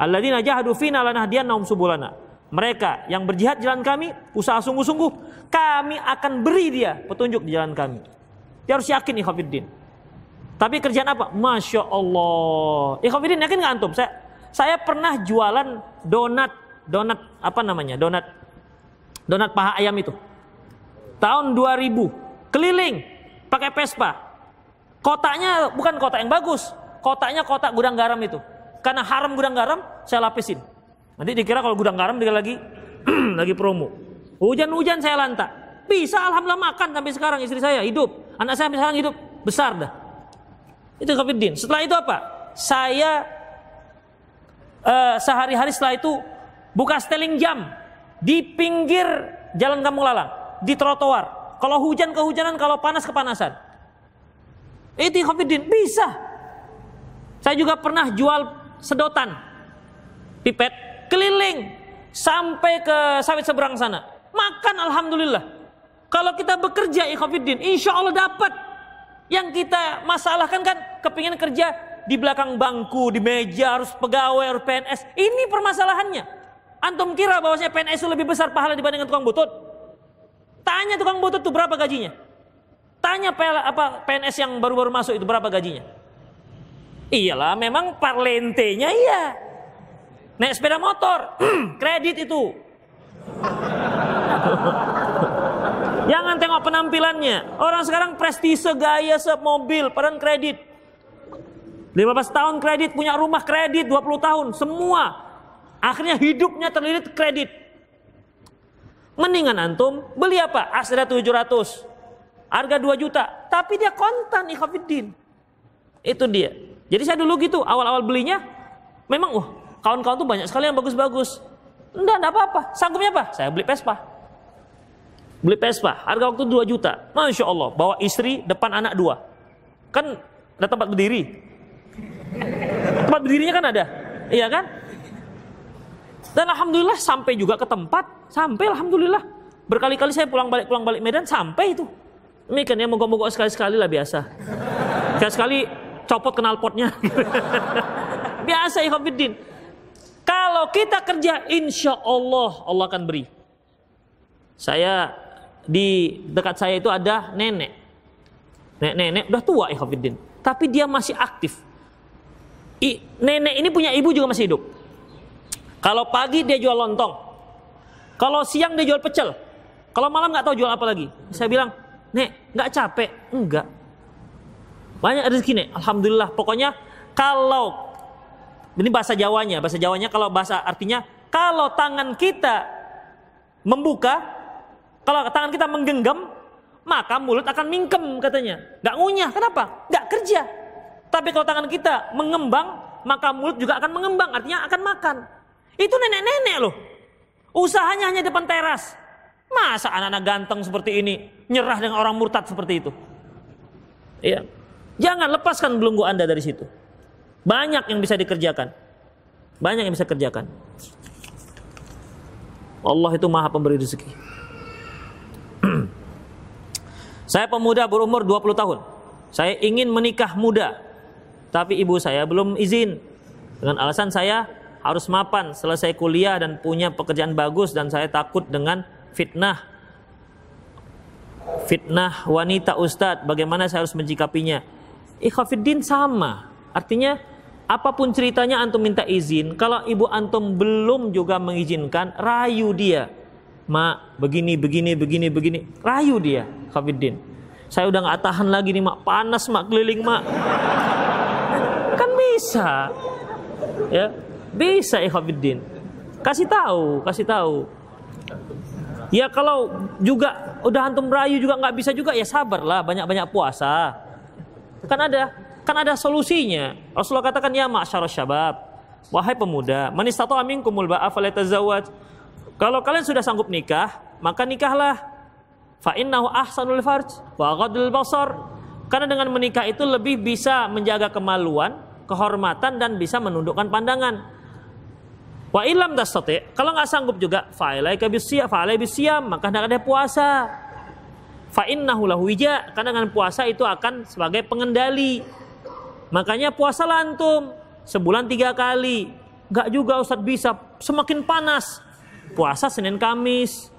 Alladzina jahadu fina lanahdiyannahum subulana. Mereka yang berjihad jalan kami, usaha sungguh-sungguh, kami akan beri dia petunjuk di jalan kami. Dia harus yakin ikhafidin. Tapi kerjaan apa? Masya Allah. Ikhwafidin yakin nggak antum? Saya saya pernah jualan donat, donat apa namanya? Donat donat paha ayam itu. Tahun 2000, keliling pakai Vespa. Kotaknya bukan kotak yang bagus, kotaknya kotak gudang garam itu. Karena haram gudang garam, saya lapisin. Nanti dikira kalau gudang garam dia lagi lagi promo. Hujan-hujan saya lantak. Bisa alhamdulillah makan sampai sekarang istri saya hidup. Anak saya sampai sekarang hidup besar dah. Itu kafirin. Setelah itu apa? Saya uh, sehari-hari setelah itu buka steling jam di pinggir jalan Kampung Lalang, di trotoar. Kalau hujan kehujanan, kalau panas kepanasan. Itu kafirin bisa. Saya juga pernah jual sedotan pipet keliling sampai ke sawit seberang sana. Makan alhamdulillah. Kalau kita bekerja ikhafidin, insya Allah dapat yang kita masalahkan kan kepingin kerja di belakang bangku, di meja, harus pegawai, harus PNS. Ini permasalahannya. Antum kira bahwasanya PNS itu lebih besar pahala dibandingkan tukang butut? Tanya tukang butut itu berapa gajinya? Tanya apa PNS yang baru-baru masuk itu berapa gajinya? Iyalah, memang parlentenya iya. Naik sepeda motor, kredit itu. Jangan tengok penampilannya. Orang sekarang prestise gaya mobil, padahal kredit. 15 tahun kredit, punya rumah kredit 20 tahun, semua. Akhirnya hidupnya terlilit kredit. Mendingan antum beli apa? Astra 700. Harga 2 juta, tapi dia kontan ikhafidin. Itu dia. Jadi saya dulu gitu, awal-awal belinya memang wah, kawan-kawan tuh banyak sekali yang bagus-bagus. Enggak, enggak apa-apa. Sanggupnya apa? Saya beli Vespa. Beli Vespa, harga waktu 2 juta. Masya Allah, bawa istri depan anak dua. Kan ada tempat berdiri. Tempat berdirinya kan ada. Iya kan? Dan Alhamdulillah sampai juga ke tempat. Sampai Alhamdulillah. Berkali-kali saya pulang balik pulang balik Medan sampai itu. Demikian ya mogok-mogok sekali-sekali lah biasa. Sekali-sekali copot kenal potnya. biasa ikhwatiddin. Kalau kita kerja insya Allah Allah akan beri. Saya di dekat saya itu ada nenek. Nenek-nenek udah tua ikhwatiddin. Tapi dia masih aktif. I, nenek ini punya ibu juga masih hidup. Kalau pagi dia jual lontong. Kalau siang dia jual pecel. Kalau malam nggak tahu jual apa lagi. Saya bilang, Nek, nggak capek? Enggak. Banyak rezeki nek. Alhamdulillah. Pokoknya kalau ini bahasa Jawanya, bahasa Jawanya kalau bahasa artinya kalau tangan kita membuka, kalau tangan kita menggenggam, maka mulut akan mingkem katanya. Nggak ngunyah. Kenapa? Nggak kerja. Tapi kalau tangan kita mengembang, maka mulut juga akan mengembang. Artinya akan makan. Itu nenek-nenek loh. Usahanya hanya depan teras. Masa anak-anak ganteng seperti ini nyerah dengan orang murtad seperti itu? Iya. Jangan lepaskan belenggu Anda dari situ. Banyak yang bisa dikerjakan. Banyak yang bisa kerjakan. Allah itu maha pemberi rezeki. saya pemuda berumur 20 tahun. Saya ingin menikah muda. Tapi ibu saya belum izin. Dengan alasan saya harus mapan selesai kuliah dan punya pekerjaan bagus dan saya takut dengan fitnah fitnah wanita ustadz bagaimana saya harus mencikapinya ikhafiddin sama artinya apa pun ceritanya antum minta izin. Kalau ibu antum belum juga mengizinkan rayu dia. Mak begini begini begini begini. Rayu dia Khafiddin saya udah nggak tahan lagi nih mak panas mak keliling mak kan bisa. Ya bisa Khafiddin kasih tahu kasih tahu. Ya kalau juga udah antum rayu juga nggak bisa juga ya sabarlah. Banyak-banyak puasa. Kan ada kan ada solusinya. Rasulullah katakan ya ma'syarus syabab, wahai pemuda, man istata'a minkumul ba'a. Kalau kalian sudah sanggup nikah, maka nikahlah. Fa innahu ahsanul farj wa ghadul basar. Karena dengan menikah itu lebih bisa menjaga kemaluan, kehormatan dan bisa menundukkan pandangan. Wa ilam dastati, kalau nggak sanggup juga, fa'alaika bisiyam, fa'alai bisiyam, maka tidak ada puasa. Fa innahu lahu wija, karena dengan puasa itu akan sebagai pengendali. Makanya puasa lantum sebulan tiga kali. Nggak juga Ustaz bisa, semakin panas. Puasa Senin Kamis.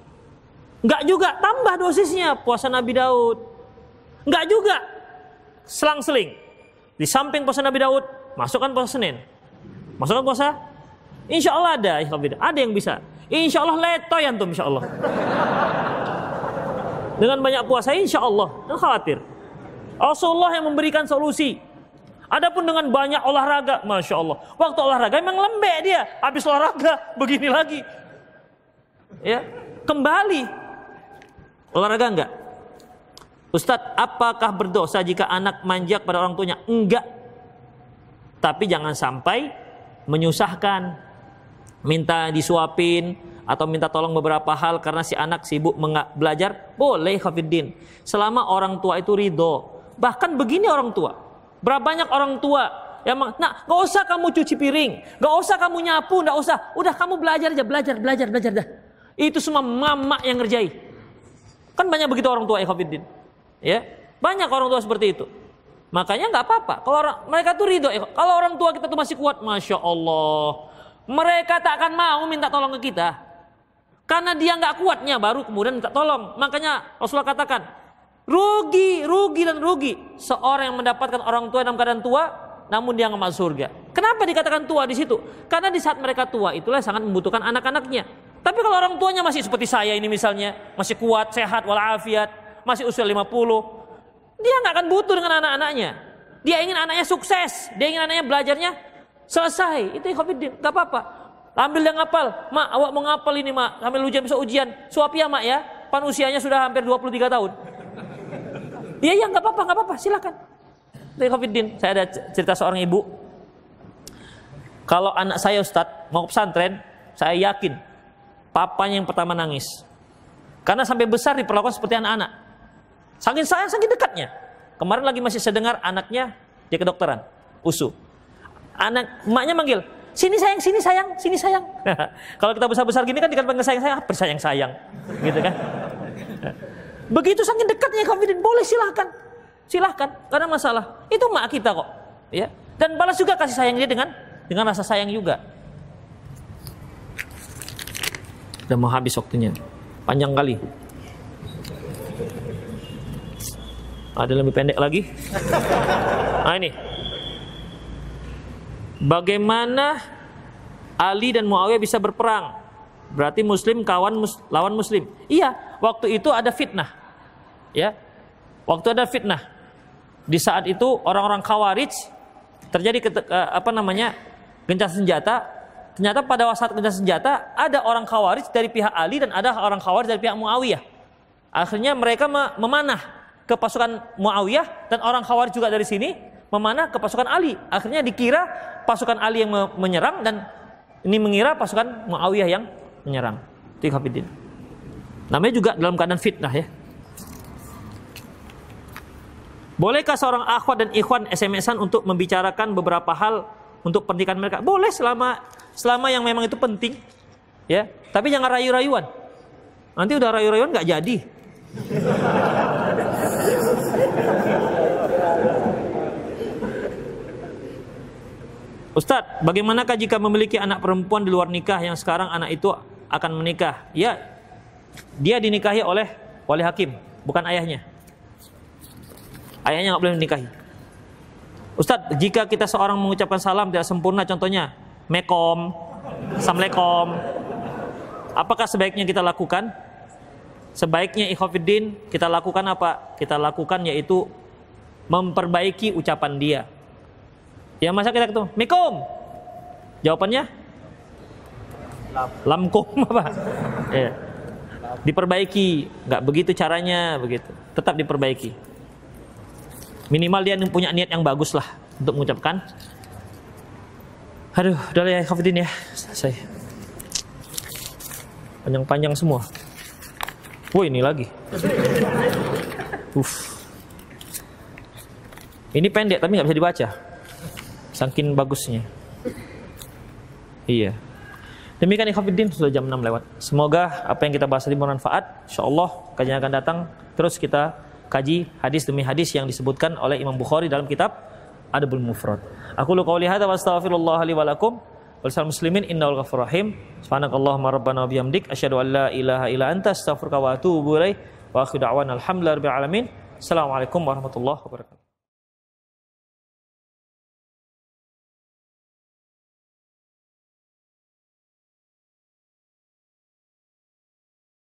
Nggak juga, tambah dosisnya puasa Nabi Daud. Nggak juga, selang-seling. Di samping puasa Nabi Daud, masukkan puasa Senin. Masukkan puasa Insya Allah ada, ada yang bisa. Insya Allah letoy antum, insya Allah. Dengan banyak puasa, insya Allah. Jangan khawatir. Rasulullah yang memberikan solusi. Adapun dengan banyak olahraga, masya Allah. Waktu olahraga memang lembek dia. Habis olahraga, begini lagi. Ya, kembali. Olahraga enggak? Ustadz, apakah berdosa jika anak manjak pada orang tuanya? Enggak. Tapi jangan sampai menyusahkan minta disuapin atau minta tolong beberapa hal karena si anak sibuk belajar, boleh Khafiddin. Selama orang tua itu ridho. Bahkan begini orang tua. Berapa banyak orang tua yang nah gak usah kamu cuci piring, gak usah kamu nyapu, gak usah. Udah kamu belajar aja, belajar, belajar, belajar dah. Itu semua mama yang ngerjai. Kan banyak begitu orang tua Khafiddin. Ya, banyak orang tua seperti itu. Makanya nggak apa-apa. Kalau orang mereka tuh ridho. Kalau orang tua kita tuh masih kuat, masya Allah mereka tak akan mau minta tolong ke kita. Karena dia nggak kuatnya baru kemudian minta tolong. Makanya Rasulullah katakan, rugi, rugi dan rugi seorang yang mendapatkan orang tua dalam keadaan tua, namun dia nggak masuk surga. Kenapa dikatakan tua di situ? Karena di saat mereka tua itulah sangat membutuhkan anak-anaknya. Tapi kalau orang tuanya masih seperti saya ini misalnya, masih kuat, sehat, walafiat, masih usia 50, dia nggak akan butuh dengan anak-anaknya. Dia ingin anaknya sukses, dia ingin anaknya belajarnya Selesai. Itu Khofiddin. Gak apa-apa. Ambil yang ngapal. Mak, awak mau ngapal ini, Mak. Sambil ujian bisa ujian. Suapi ya, Mak ya. Pan usianya sudah hampir 23 tahun. Iya, iya, nggak apa-apa, nggak apa-apa, silakan. Khofiddin. Saya ada cerita seorang ibu. Kalau anak saya Ustadz mau pesantren, saya yakin papanya yang pertama nangis. Karena sampai besar diperlakukan seperti anak-anak. Saking sayang, saking dekatnya. Kemarin lagi masih sedengar anaknya di kedokteran, usu. Anak emaknya manggil, Sini sayang, sini sayang, sini sayang. Kalau kita besar-besar gini kan dikatakan sayang sayang, bersayang sayang, gitu kan? Begitu saking dekatnya Khafidin, boleh silahkan, silahkan, karena masalah. Itu mak kita kok, ya. Dan balas juga kasih sayang dia dengan dengan rasa sayang juga. Udah mau habis waktunya, panjang kali. Ada lebih pendek lagi? Nah ini. Bagaimana Ali dan Muawiyah bisa berperang? Berarti Muslim kawan mus, lawan Muslim. Iya, waktu itu ada fitnah. Ya, waktu ada fitnah. Di saat itu orang-orang Khawarij terjadi ke, eh, apa namanya gencatan senjata. Ternyata pada saat gencatan senjata ada orang Khawarij dari pihak Ali dan ada orang Khawarij dari pihak Muawiyah. Akhirnya mereka memanah ke pasukan Muawiyah dan orang Khawarij juga dari sini memanah ke pasukan Ali. Akhirnya dikira pasukan Ali yang menyerang dan ini mengira pasukan Muawiyah yang menyerang. Tikafidin. Namanya juga dalam keadaan fitnah ya. Bolehkah seorang akhwat dan ikhwan SMS-an untuk membicarakan beberapa hal untuk pernikahan mereka? Boleh selama selama yang memang itu penting. Ya, tapi jangan rayu-rayuan. Nanti udah rayu-rayuan nggak jadi. Ustadz, bagaimanakah jika memiliki anak perempuan di luar nikah yang sekarang anak itu akan menikah? Ya, dia dinikahi oleh wali hakim, bukan ayahnya. Ayahnya nggak boleh menikahi. Ustadz, jika kita seorang mengucapkan salam tidak sempurna, contohnya mekom, assalamualaikum, apakah sebaiknya kita lakukan? Sebaiknya ikhwafiddin kita lakukan apa? Kita lakukan yaitu memperbaiki ucapan dia. Ya masa kita ketemu, Mikum. Jawabannya? Lamkum apa? ya. Diperbaiki, nggak begitu caranya begitu. Tetap diperbaiki. Minimal dia punya niat yang bagus lah untuk mengucapkan. Aduh, udah ya Khafidin ya. Saya panjang-panjang semua. Wah ini lagi. Uff. Ini pendek tapi nggak bisa dibaca. Saking bagusnya. Iya. Demikian ikhafidin sudah jam 6 lewat. Semoga apa yang kita bahas tadi bermanfaat. Insyaallah kajian akan datang terus kita kaji hadis demi hadis yang disebutkan oleh Imam Bukhari dalam kitab Adabul Mufrad. Aku lu qauli wa astaghfirullah li wa lakum. Muslimin innahu ghafurur rahim. Subhanakallahumma rabbana wa bihamdik asyhadu an la ilaha illa anta astaghfiruka wa atubu ilaik. Wa akhiru da'wana alhamdulillahi rabbil alamin. Assalamualaikum warahmatullahi wabarakatuh.